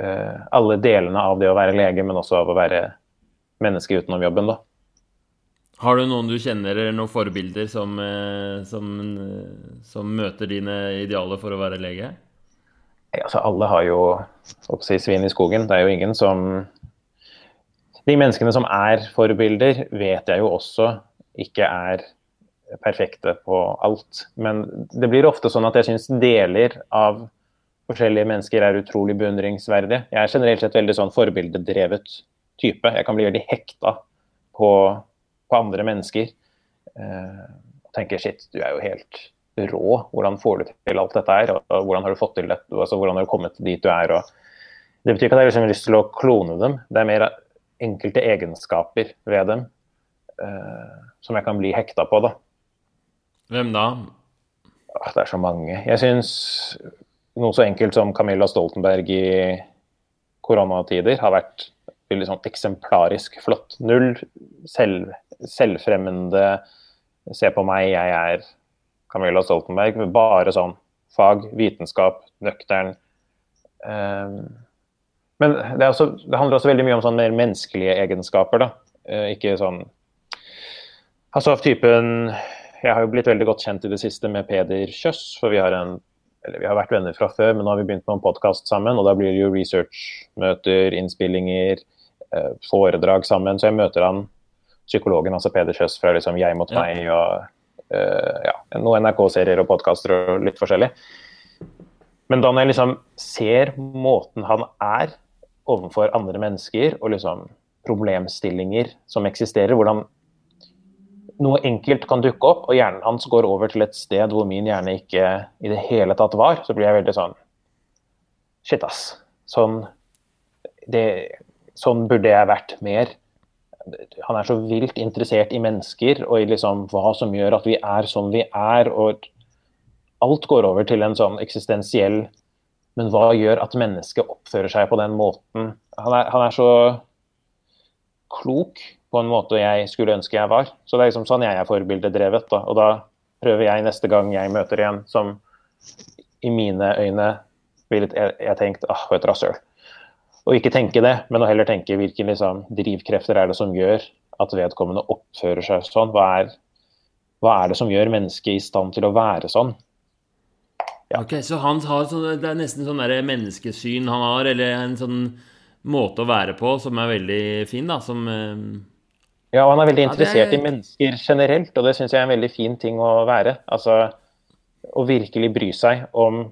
uh, alle delene av det å være lege, men også av å være menneske utenom jobben. da. Har du noen du kjenner, eller noen forbilder som, eh, som, som møter dine idealer for å være lege? Altså, alle har jo si, svin i skogen. Det er jo ingen som De menneskene som er forbilder, vet jeg jo også ikke er perfekte på alt. Men det blir ofte sånn at jeg syns deler av forskjellige mennesker er utrolig beundringsverdige. Jeg er generelt sett veldig sånn forbildedrevet type. Jeg kan bli veldig hekta på på andre mennesker. Uh, tenker shit, du er jo helt rå. Hvordan får du til alt dette her? Og hvordan har du fått til det? Altså, hvordan har du kommet dit du er? Og det betyr ikke at jeg liksom har lyst til å klone dem. Det er mer enkelte egenskaper ved dem uh, som jeg kan bli hekta på. da. Hvem da? Det er så mange. Jeg syns noe så enkelt som Camilla Stoltenberg i koronatider har vært veldig sånn eksemplarisk flott. Null selv, selvfremmende Se på meg, jeg er Camilla Stoltenberg. Bare sånn fag, vitenskap, nøktern. Um, men det, også, det, handler også veldig mye om sånn mer menneskelige egenskaper. da. Uh, ikke sånn Altså av typen Jeg har jo blitt veldig godt kjent i det siste med Peder Kjøss, for vi har en eller vi har vært venner fra før, men nå har vi begynt med en podkast sammen. Og da blir det jo researchmøter, innspillinger, Eh, foredrag sammen. Så jeg møter han psykologen, altså Peder Kjøss fra liksom Jeg mot meg og ja, noen NRK-serier og podkaster og litt forskjellig. Men da når jeg liksom ser måten han er overfor andre mennesker, og liksom problemstillinger som eksisterer, hvordan noe enkelt kan dukke opp, og hjernen hans går over til et sted hvor min hjerne ikke i det hele tatt var, så blir jeg veldig sånn Shit, ass. Sånn det, Sånn burde jeg vært mer. Han er så vilt interessert i mennesker og i liksom hva som gjør at vi er som vi er. og Alt går over til en sånn eksistensiell Men hva gjør at mennesket oppfører seg på den måten? Han er, han er så klok på en måte jeg skulle ønske jeg var. Så det er liksom sånn jeg er forbildedrevet. Da. Og da prøver jeg neste gang jeg møter en som i mine øyne ville jeg, jeg tenkt ah, et rasshøl. Og ikke tenke det, men å heller tenke hvilke liksom, drivkrefter er det som gjør at vedkommende oppfører seg sånn. Hva er, hva er det som gjør mennesket i stand til å være sånn? Ja. Ok, Så han har sånn, det er nesten sånn der menneskesyn han har, eller en sånn måte å være på som er veldig fin, da, som eh, Ja, og han er veldig interessert ja, det... i mennesker generelt, og det syns jeg er en veldig fin ting å være. Altså å virkelig bry seg om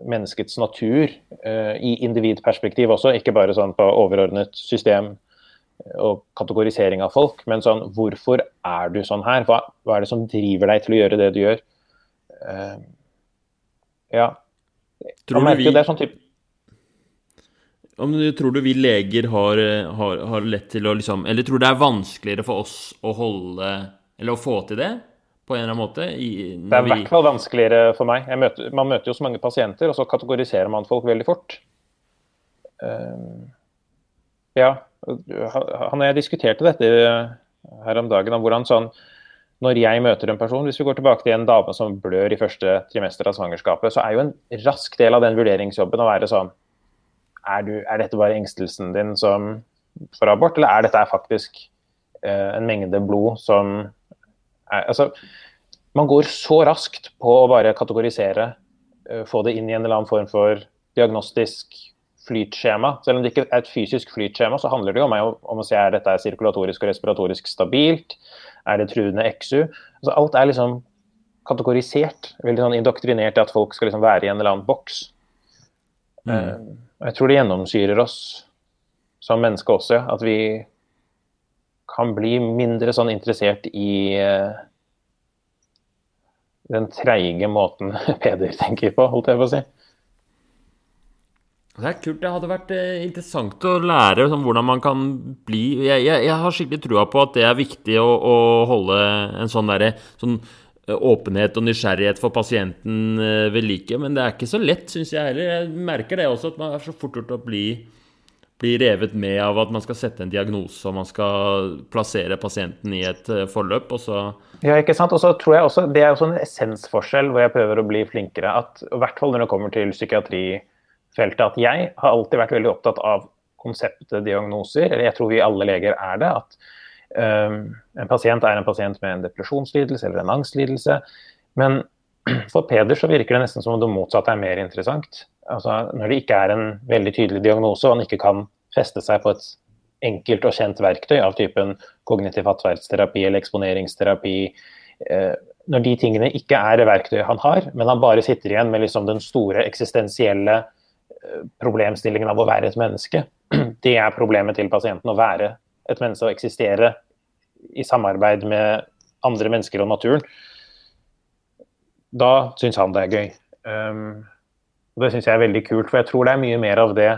menneskets natur uh, i individperspektiv også, ikke bare sånn på overordnet system og kategorisering av folk, men sånn hvorfor er du sånn her? Hva, hva er det som driver deg til å gjøre det du gjør? Uh, ja. Tror du vi... Det sånn type om du tror du vi leger har, har, har, lett til å liksom Eller tror du det er vanskeligere for oss å holde Eller å få til det? På en eller annen måte? I, det er i hvert fall vanskeligere for meg. Møter, man møter jo så mange pasienter, og så kategoriserer man folk veldig fort. Uh, ja. Han og jeg diskuterte dette her om dagen, om hvordan sånn når jeg møter en person, hvis vi går tilbake til en dame som blør i første trimester av svangerskapet, så er jo en rask del av den vurderingsjobben å være sånn er, du, er dette bare engstelsen din som for abort, eller er dette faktisk uh, en mengde blod som er, altså, Man går så raskt på å bare kategorisere, uh, få det inn i en eller annen form for diagnostisk flytskjema. Selv om det ikke er et fysisk flytskjema, så handler det jo om, om å se er dette er sirkulatorisk og respiratorisk stabilt. Er det truende XU? Altså, alt er liksom kategorisert. Veldig sånn indoktrinert i at folk skal liksom være i en eller annen boks. Mm. Uh, jeg tror det gjennomsyrer oss som mennesker også, at vi kan bli mindre sånn interessert i uh, den treige måten Peder tenker på, holdt jeg på å si. Det er kult. Det hadde vært eh, interessant å lære sånn, hvordan man kan bli jeg, jeg, jeg, har skikkelig trua på at det er viktig å, å holde en sånn derre sånn Eh, åpenhet og nysgjerrighet for pasienten eh, ved like. Men det er ikke så lett, syns jeg heller. Jeg merker det også, at man er så fort gjort å bli, bli, revet med av at man skal sette en diagnose og man skal plassere pasienten i et eh, forløp, og så Ja, ikke sant. Og så tror jeg også det er også en essensforskjell hvor jeg prøver å bli flinkere. at I hvert fall når det kommer til psykiatrifeltet, at jeg har alltid vært veldig opptatt av konseptet diagnoser, eller jeg tror vi alle leger er det. at um, en pasient er en pasient med en depresjonslidelse eller en angstlidelse. Men for Peder så virker det nesten som om det motsatte er mer interessant. Altså, når det ikke er en veldig tydelig diagnose, og han ikke kan feste seg på et enkelt og kjent verktøy av typen kognitiv atferdsterapi eller eksponeringsterapi eh, Når de tingene ikke er verktøy han har, men han bare sitter igjen med liksom den store eksistensielle eh, problemstillingen av å være et menneske, det er problemet til pasienten, å være et menneske og eksistere i samarbeid med andre mennesker og naturen, da syns han det er gøy. Um, og Det syns jeg er veldig kult, for jeg tror det er mye mer av det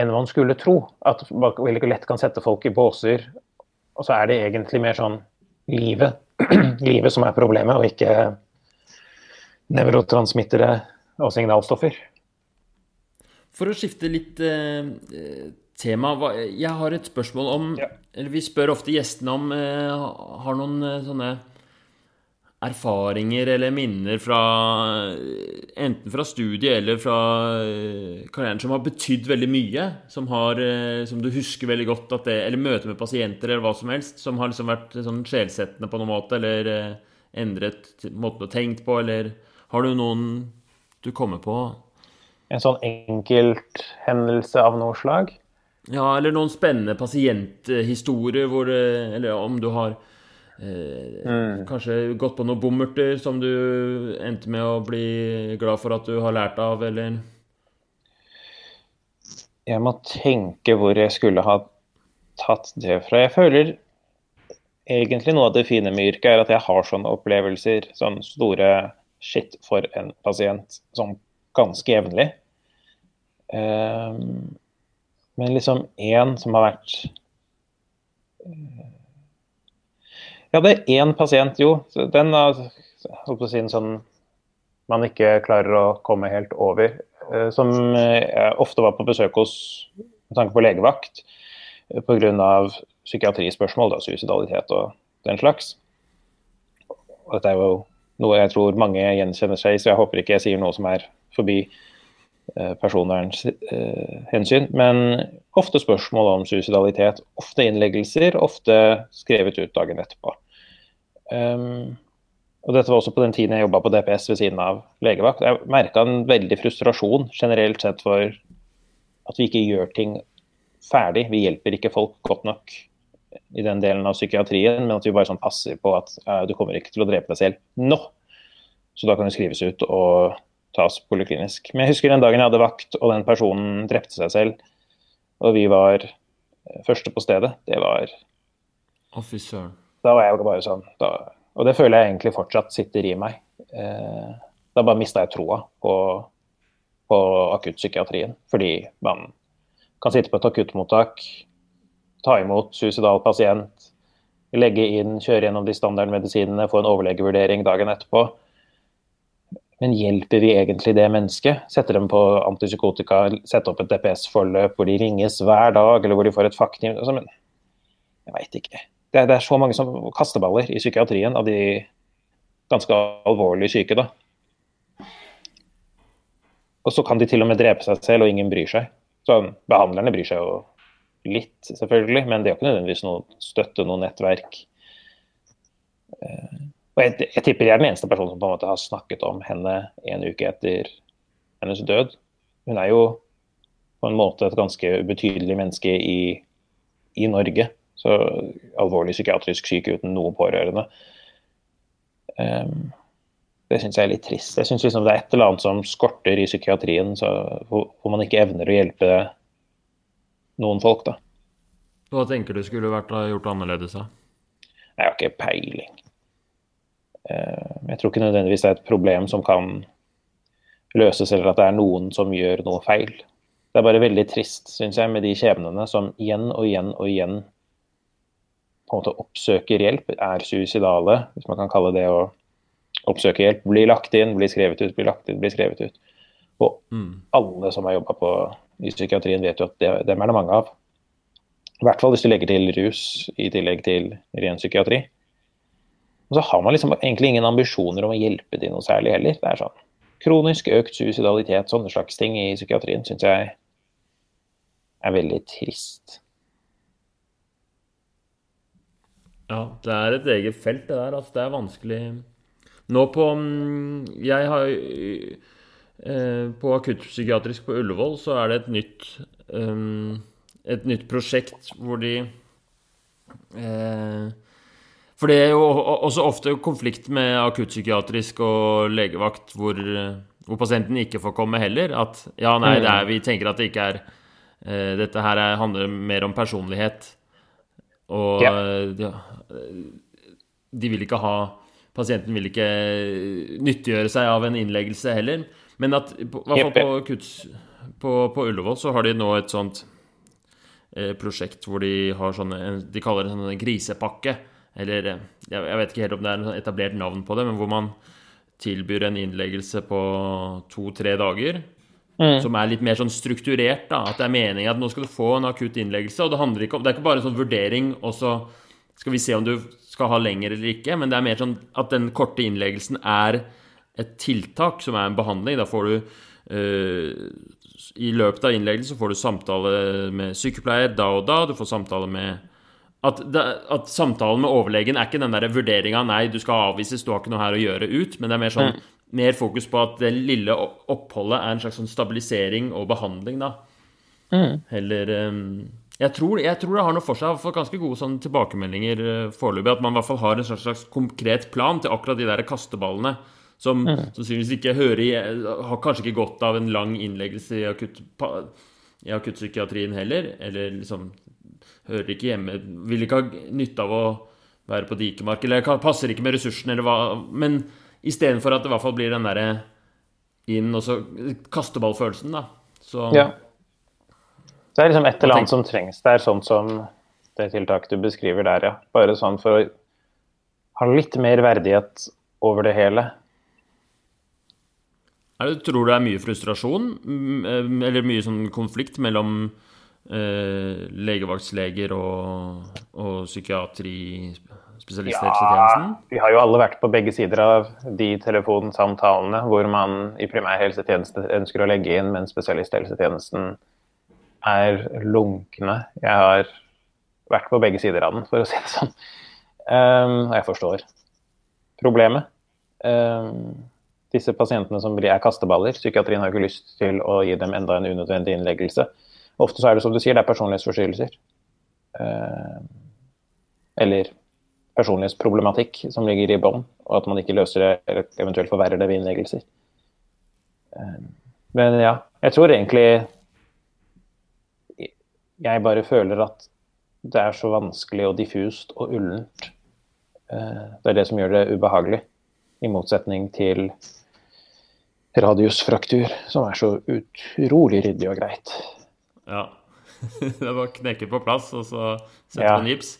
enn man skulle tro. At man veldig lett kan sette folk i båser, og så er det egentlig mer sånn livet, livet som er problemet, og ikke nevrotransmittere og signalstoffer. For å skifte litt eh, tema. Jeg har et spørsmål om ja. Eller vi spør ofte gjestene om eh, Har noen eh, sånne erfaringer eller minner fra Enten fra studiet eller fra eh, karrieren som har betydd veldig mye. Som, har, som, du husker veldig godt det, Eller møte med pasienter eller hva som helst. Som har liksom vært sånn sjelsettende på noen måte, eller endret måten du har tenkt på, eller Har du noen du kommer på? En sånn enkelthendelse av noe slag? Ja, eller noen spennende pasienthistorier hvor Eller om du har eh, mm. kanskje gått på noen bommerter som du endte med å bli glad for at du har lært av, eller Jeg må tenke hvor jeg skulle ha tatt det fra. Jeg føler egentlig noe av det fine med yrket er at jeg har sånne opplevelser, sånn store shit for en pasient, sånn ganske jevnlig. Um, Men liksom én som har vært eh, hadde er én pasient, jo. Den å si sånn man ikke klarer å komme helt over. Eh, som jeg eh, ofte var på besøk hos med tanke på legevakt pga. psykiatrispørsmål, da, suicidalitet og den slags. Og dette er jo noe jeg tror mange gjenkjenner seg i, så jeg håper ikke jeg sier noe som er forbi Eh, personvernhensyn. Men ofte spørsmål om suicidalitet. Ofte innleggelser, ofte skrevet ut dagen etterpå. Um, og Dette var også på den tiden jeg jobba på DPS ved siden av legevakt. Jeg merka en veldig frustrasjon generelt sett for at vi ikke gjør ting ferdig. Vi hjelper ikke folk godt nok i den delen av psykiatrien, men at vi bare sånn passer på at uh, du kommer ikke til å drepe deg selv nå. Så da kan du skrives ut og tas poliklinisk. Men jeg husker den dagen jeg hadde vakt, og den personen drepte seg selv, og vi var første på stedet. Det var Officer. Da var jeg bare sånn da, Og det føler jeg egentlig fortsatt sitter i meg. Eh, da bare mista jeg troa på, på akuttpsykiatrien. Fordi man kan sitte på et akuttmottak, ta imot suicidal pasient, legge inn, kjøre gjennom de standardmedisinene, få en overlegevurdering dagen etterpå men hjelper vi egentlig det mennesket? Setter dem på antipsykotika, setter opp et DPS-forløp hvor de ringes hver dag, eller hvor de får et faktum? altså, jeg veit ikke. Det det er, så mange som kasteballer i psykiatrien av de ganske alvorlig syke, da. Og så kan de til og med drepe seg selv, og ingen bryr seg. Så Behandlerne bryr seg jo litt, selvfølgelig, men er jo ikke nødvendigvis noe støtte, noe nettverk. Eh, og jeg, jeg, tipper jeg er den eneste personen som på en måte har snakket om henne en uke etter hennes død. Hun er jo på en måte et ganske ubetydelig menneske i, i Norge. Så alvorlig psykiatrisk syk uten noen pårørende. Um, det syns jeg er litt trist. Jeg syns liksom det er et eller annet som skorter i psykiatrien, så, hvor, hvor, man ikke evner å hjelpe noen folk, da. Hva tenker du skulle vært gjort annerledes, da? Jeg har ikke peiling. Uh, jeg tror ikke nødvendigvis det er et problem som kan løses, eller at det er noen som gjør noe feil. Det er bare veldig trist, syns jeg, med de skjebnene som igjen og igjen og igjen på en måte oppsøker hjelp, er suicidale, hvis man kan kalle det å oppsøke hjelp. Blir lagt inn, blir skrevet ut, blir lagt inn, blir skrevet ut. Og mm. alle som har jobba i psykiatrien, vet jo at det, dem er det mange av. I hvert fall hvis du legger til rus i tillegg til ren psykiatri. Og så har man liksom egentlig ingen ambisjoner om å hjelpe til noe særlig heller. Det er sånn kronisk økt suicidalitet, sånne slags ting i psykiatrien, syns jeg er veldig trist. Ja, det er et eget felt, det der. Altså, det er vanskelig Nå på mm, Jeg har eh, På akuttpsykiatrisk på Ullevål så er det et nytt um, Et nytt prosjekt hvor de eh, for det er jo også ofte konflikt med akuttpsykiatrisk og legevakt hvor, hvor, pasienten ikke får komme heller. At ja, nei, er, vi tenker at det ikke er Dette her er, handler mer om personlighet. Og ja. de, vil ikke ha Pasienten vil ikke nyttiggjøre seg av en innleggelse heller. Men at i hvert fall på, på, på Ullevål så har de nå et sånt eh, prosjekt hvor de har sånne De kaller det en grisepakke eller jeg, jeg vet ikke helt om det er et etablert navn på det, men hvor man tilbyr en innleggelse på to-tre dager. Mm. Som er litt mer sånn strukturert. da, At det er meningen at nå skal du få en akutt innleggelse. og Det handler ikke om, det er ikke bare en sånn vurdering, og så skal vi se om du skal ha lenger eller ikke. Men det er mer sånn at den korte innleggelsen er et tiltak som er en behandling. Da får du øh, I løpet av innleggelsen får du samtale med sykepleier da og da. Du får samtale med at, det, at, samtalen med overlegen er ikke den der vurderinga 'nei, du skal avvises, du har ikke noe her å gjøre' ut, men det er mer sånn mm. Mer fokus på at det lille oppholdet er en slags sånn stabilisering og behandling, da. Mm. Heller um, jeg, tror, jeg tror, det har noe for seg. Jeg har fått ganske gode sånn tilbakemeldinger uh, foreløpig. At man i hvert fall har en slags, slags konkret plan til akkurat de der kasteballene. Som mm. sannsynligvis ikke hører i Har kanskje ikke godt av en lang innleggelse i, akutt, i akuttpsykiatrien heller. Eller liksom hører ikke hjemme Vil ikke ha nytte av å være på dikemark, eller passer ikke med ressursene, eller hva Men istedenfor at det i hvert fall blir den derre inn og så kasteballfølelsen, da. Så Ja. Det er liksom et eller annet som trengs der, sånn som det tiltaket du beskriver der, ja. Bare sånn for å ha litt mer verdighet over det hele. Er det, tror du det er mye frustrasjon, eller mye sånn konflikt mellom eh, legevaktsleger og, og psykiatri spesialisthelsetjenesten? Ja, vi har jo alle vært på begge sider av de telefonsamtalene hvor man i primærhelsetjenesten ønsker å legge inn, men spesialisthelsetjenesten er lunkne. Jeg har vært på begge sider av den, for å si det sånn. Um, jeg forstår problemet. Um, disse pasientene som er kasteballer, psykiatrien har ikke lyst til å gi dem enda en unødvendig innleggelse. Ofte så er det som du sier, det er personlighetsforstyrrelser. Uh, eller personlighetsproblematikk som ligger i bånn, og at man ikke løser det eller eventuelt forverrer det ved innleggelser. Ehm, men ja, jeg tror egentlig Jeg bare føler at det er så vanskelig og diffust og ullent. Eh, det er det som gjør det ubehagelig, i motsetning til radiusfraktur, som er så utrolig ryddig og greit. Ja. Det var knekke på plass, og så setter ja. man gips.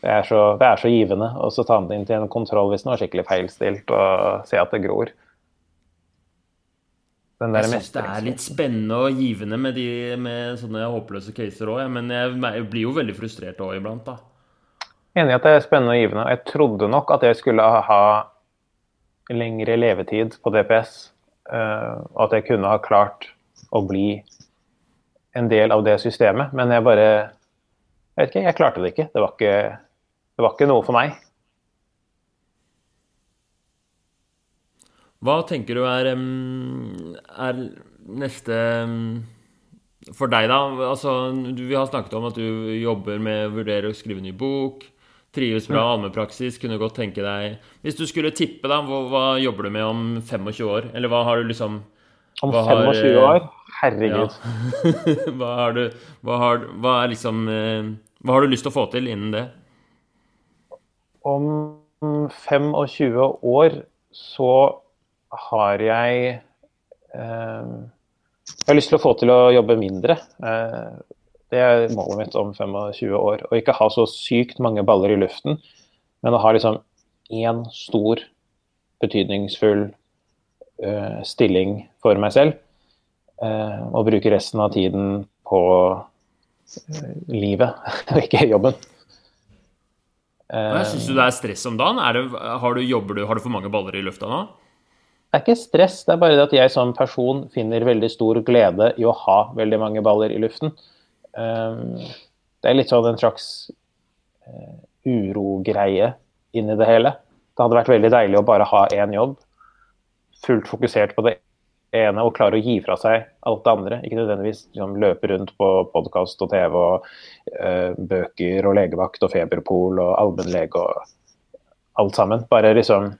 Det er, så, det er så givende å ta den inn til en kontroll hvis den var skikkelig feilstilt, og se at det gror. jeg syns det er litt spennende og givende med, de, med sånne håpløse caser òg, men jeg, jeg, blir jo veldig frustrert òg iblant, da. Enig i at det er spennende og givende. Jeg trodde nok at jeg skulle ha lengre levetid på DPS, eh, og at jeg kunne ha klart å bli en del av det systemet, men jeg bare Jeg vet ikke, jeg klarte det ikke. Det var ikke det var ikke noe for meg. Hva tenker du er, er neste for deg, da? Altså, vi har snakket om at du jobber med å vurdere å skrive ny bok. Trives bra i allmennpraksis. Kunne godt tenke deg Hvis du skulle tippe, da, hva, hva, jobber du med om 25 år? Eller hva har du liksom Om 25 har, år? Herregud. Ja. hva, har du, hva, har, hva, er liksom eh, Hva har du lyst til å få til innen det? Om 25 år så har jeg eh, Jeg har lyst til å få til å jobbe mindre. Eh, det er målet mitt om 25 år. Å ikke ha så sykt mange baller i luften, men å ha liksom én stor, betydningsfull eh, stilling for meg selv. Eh, og bruke resten av tiden på eh, livet, og ikke jobben. Jeg Syns du det er stress om dagen? Det, har, du, du, har, du, for mange baller i lufta nå? Det er ikke stress, det er bare det at jeg som person finner veldig stor glede i å ha veldig mange baller i luften. Ehm, det er litt sånn en slags eh, urogreie inni det hele. Det hadde vært veldig deilig å bare ha én jobb, fullt fokusert på det ene og klare å gi fra seg alt det andre. Ikke nødvendigvis liksom, løpe rundt på podkast og TV og uh, bøker og legevakt og feberpol og allmennlege og alt sammen. Bare liksom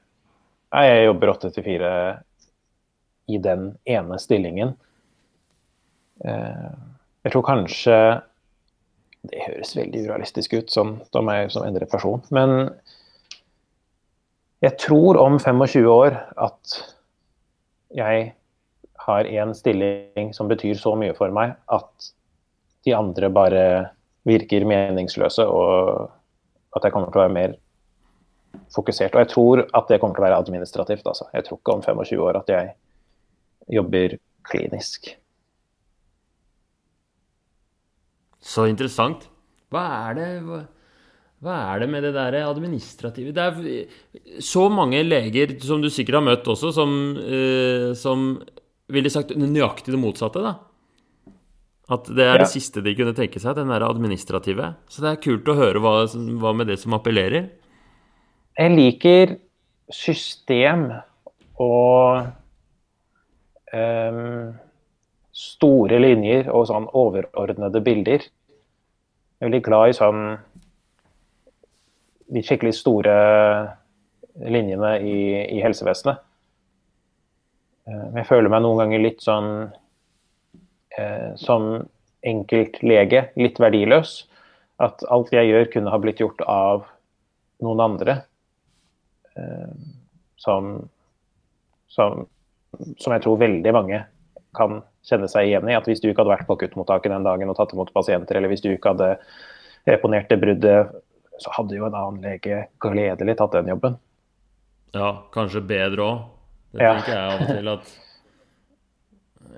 Nei, jeg jobber åtte til fire i den ene stillingen. Uh, jeg tror kanskje Det høres veldig urealistisk ut, sånn må som endret person. Men jeg tror om 25 år at jeg har én stilling som betyr så mye for meg at de andre bare virker meningsløse, og at jeg kommer til å være mer fokusert. Og jeg tror at det kommer til å være administrativt. Altså. Jeg tror ikke om 25 år at jeg jobber klinisk. Så interessant. Hva er det hva er det med det der administrative Det er så mange leger, som du sikkert har møtt også, som, eh, som ville sagt nøyaktig det motsatte, da. At det er ja. det siste de kunne tenke seg, den der administrative. Så det er kult å høre hva, hva med det som appellerer. Jeg liker system og um, store linjer og sånn overordnede bilder. Jeg er veldig glad i sånn de skikkelig store linjene i, i helsevesenet. Eh, jeg føler meg noen ganger litt sånn eh, som enkeltlege, litt verdiløs. At alt jeg gjør, kunne ha blitt gjort av noen andre. Eh, som, som, som jeg tror veldig mange kan kjenne seg igjen i. At hvis du ikke hadde vært på akuttmottaket den dagen og tatt imot pasienter, eller hvis du ikke hadde reponert det bruddet, så hadde jo en annen lege gledelig tatt den jobben. Ja, kanskje bedre òg. Det ja. tenker jeg av og til at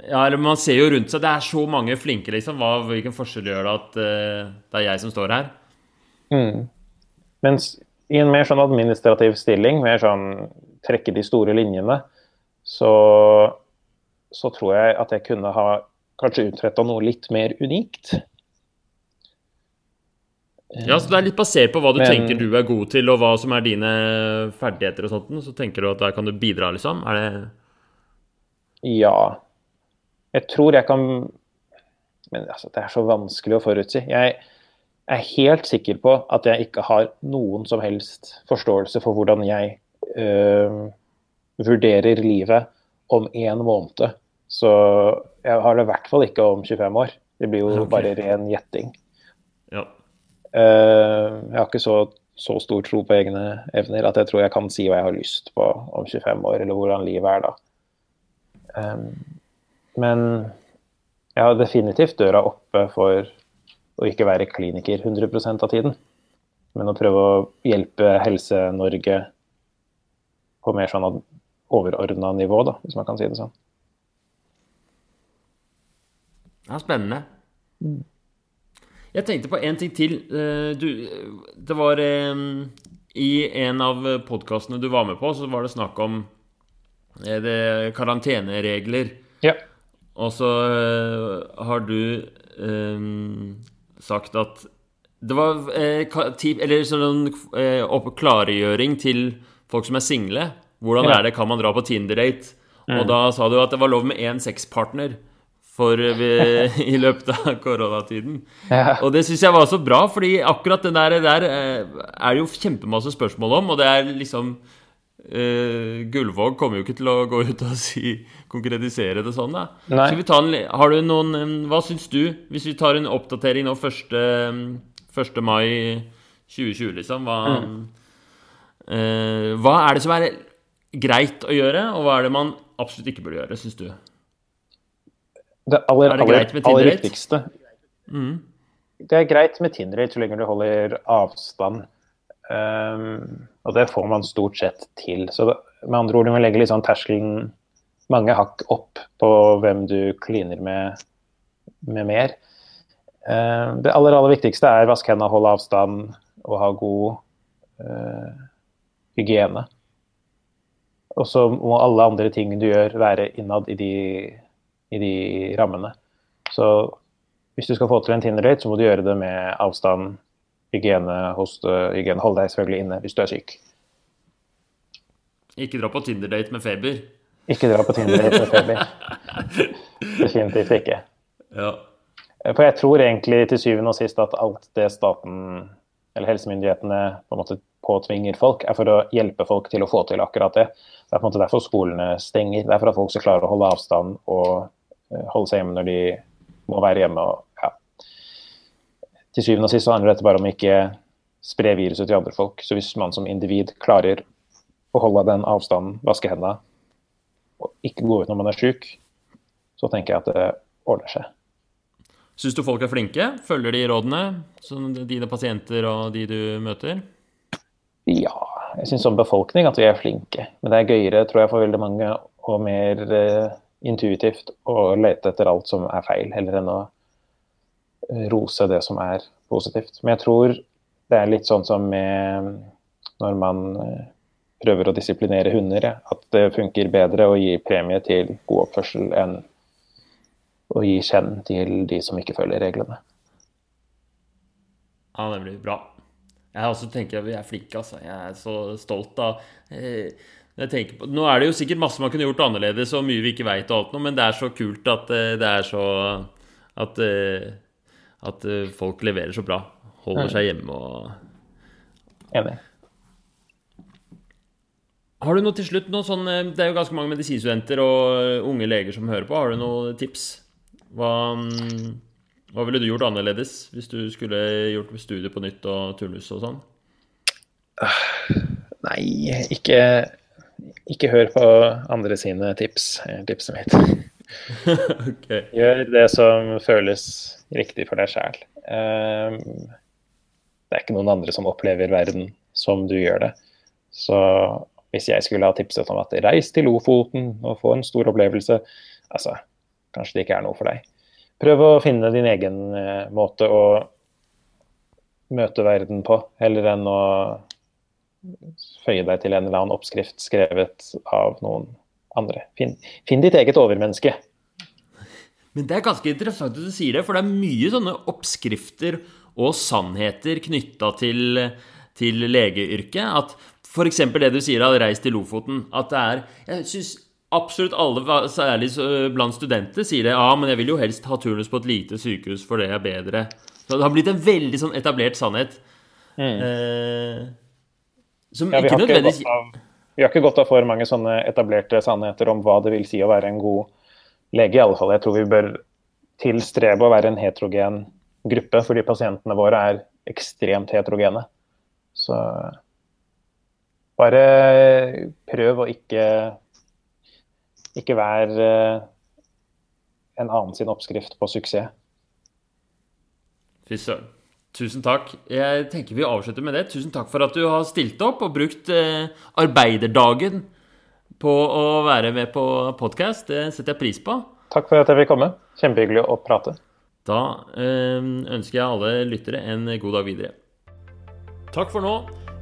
Ja, eller man ser jo rundt seg, det er så mange flinke, liksom. Hva, hvilken forskjell gjør det at uh, det er jeg som står her? Mm. Mens i en mer sånn administrativ stilling, mer sånn trekke de store linjene, så, så tror jeg at jeg kunne ha kanskje utretta noe litt mer unikt. Ja, så Det er litt basert på hva du Men, tenker du er god til, og hva som er dine ferdigheter og sånt. Så tenker du at der kan du bidra, liksom? Er det Ja. Jeg tror jeg kan Men altså, det er så vanskelig å forutsi. Jeg er helt sikker på at jeg ikke har noen som helst forståelse for hvordan jeg øh, vurderer livet om én måned. Så jeg har det i hvert fall ikke om 25 år. Det blir jo okay. bare ren gjetting. Ja. Uh, jeg har ikke så, så, stor tro på egne evner at jeg tror jeg kan si hva jeg har lyst på om 25 år, eller hvordan livet er da. Men jeg har definitivt døra oppe for å ikke være kliniker 100% av tiden. Men å prøve å hjelpe Helse-Norge på mer sånn overordna nivå, da, hvis man kan si det sånn. Ja, spennende. Mm. Jeg tenkte på en ting til. Eh, du, det var eh, I en av podkastene du var med på, så var det snakk om eh, det, karanteneregler. Ja. Og så har du um, sagt at det var Eller sånn klargjøring til folk som er single. Hvordan ja. er det, kan man dra på Tinder-date? Mm. Og da sa du at det var lov med én sexpartner for eh, i løpet av koronatiden. Ja. Og det syns jeg var så bra, fordi akkurat den der, der eh, er jo kjempemasse spørsmål om, og det er liksom uh, Gullvåg kommer jo ikke til å gå ut og si, konkretisere det sånn, da. Skal vi ta en, har du noen Hva syns du, hvis vi tar en oppdatering nå 1. 1. mai 2020, liksom? Hva, mm. uh, hva er det som er greit å gjøre, og hva er det man absolutt ikke burde gjøre, syns du? Det aller, det aller, aller viktigste mm. Det er greit med Tinder så lenge du holder avstand. Um, og det får man stort sett til. Så det, med andre ord, du må legge litt sånn terskelen mange hakk opp på hvem du kliner med, med mer. Uh, det aller, aller viktigste er vaske hendene, holde avstand og ha god uh, hygiene. Og så må alle andre ting du gjør, være innad i de, i de rammene. Så hvis du skal få til en Tinder-date, så må du gjøre det med avstand, hygiene, hoste, hygiene. Hold deg selvfølgelig inne hvis du er syk. Ikke dra på Tinder-date med feber. Ikke dra på Tinder-date med feber. Definitivt ikke. Ja. For jeg tror egentlig til syvende og sist at alt det staten eller helsemyndighetene på en måte påtvinger folk, er for å hjelpe folk til å få til akkurat det. Det er på en måte derfor skolene stenger. Det er for at folk skal klare å holde avstand og eh, holde seg hjemme når de må være hjemme. Og, ja. Til syvende og sist så handler dette bare om å ikke spre viruset til andre folk. Så hvis man som individ klarer å holde den avstanden, vaske hendene og ikke gå ut når man er syk, så tenker jeg at det ordner seg. Syns du folk er flinke? Følger de rådene? Dine pasienter og de du møter? Ja, jeg syns som befolkning at vi er flinke. Men det er gøyere, tror jeg, for veldig mange og mer uh, intuitivt å lete etter alt som er feil, heller enn å uh, rose det som er positivt. Men jeg tror det er litt sånn som med når man uh, prøver å disiplinere hunder, ja. at det funker bedre å gi premie til god oppførsel enn å gi kjenn til de som ikke følger reglene. Ja, det blir bra. Jeg også tenker vi er flinke, altså. Jeg er så stolt av eh, på, Nå er det jo sikkert masse man kunne gjort annerledes, og mye vi ikke veit, men det er så kult at eh, det er så At, eh, at folk leverer så bra. Holder seg hjemme og Enig. Har du noe til slutt noe sånn Det er jo ganske mange medisinstudenter og unge leger som hører på. Har du noen tips? Hva mm, hva ville du gjort annerledes hvis du skulle gjort studiet på nytt og turnus og sånn? Nei, ikke, ikke hør på andre sine tips. Tipset mitt. okay. Gjør det som føles riktig for deg sjæl. Um, det er ikke noen andre som opplever verden som du gjør det. Så hvis jeg skulle ha tipset om at reis til Lofoten og få en stor opplevelse, altså kanskje det ikke er noe for deg. Prøv å finne din egen uh, måte å møte verden på, heller enn å føye deg til en eller annen oppskrift skrevet av noen andre. Finn, finn ditt eget overmenneske. Men det er ganske interessant at du sier det, for det er mye sånne oppskrifter og sannheter knytta til, til legeyrket. At f.eks. det du sier av 'reis til Lofoten'. At det er Jeg syns absolutt alle, særlig blant studenter, sier det. Ja, men jeg vil jo helst ha turnus på et lite sykehus, for det er bedre. Så det har blitt en veldig sånn etablert sannhet. Mm. Eh, som ja, ikke nødvendigvis Vi har ikke gått av for mange sånne etablerte sannheter om hva det vil si å være en god lege, i alle fall. Jeg tror vi bør tilstrebe å være en heterogen gruppe, fordi pasientene våre er ekstremt heterogene. Så bare prøv å ikke ikke være en annen sin oppskrift på suksess. Fy søren. Tusen takk. Jeg tenker vi avslutter med det. Tusen takk for at du har stilt opp og brukt eh, arbeiderdagen på å være med på podkast. Det setter jeg pris på. Takk for at jeg fikk komme. Kjempehyggelig å prate. Da eh, ønsker jeg alle lyttere en god dag videre. Takk for nå.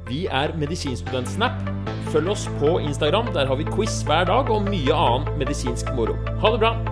Vi er Medisinstudentsnap. Følg oss på Instagram. Der har vi quiz hver dag og mye annen medisinsk moro. Ha det bra!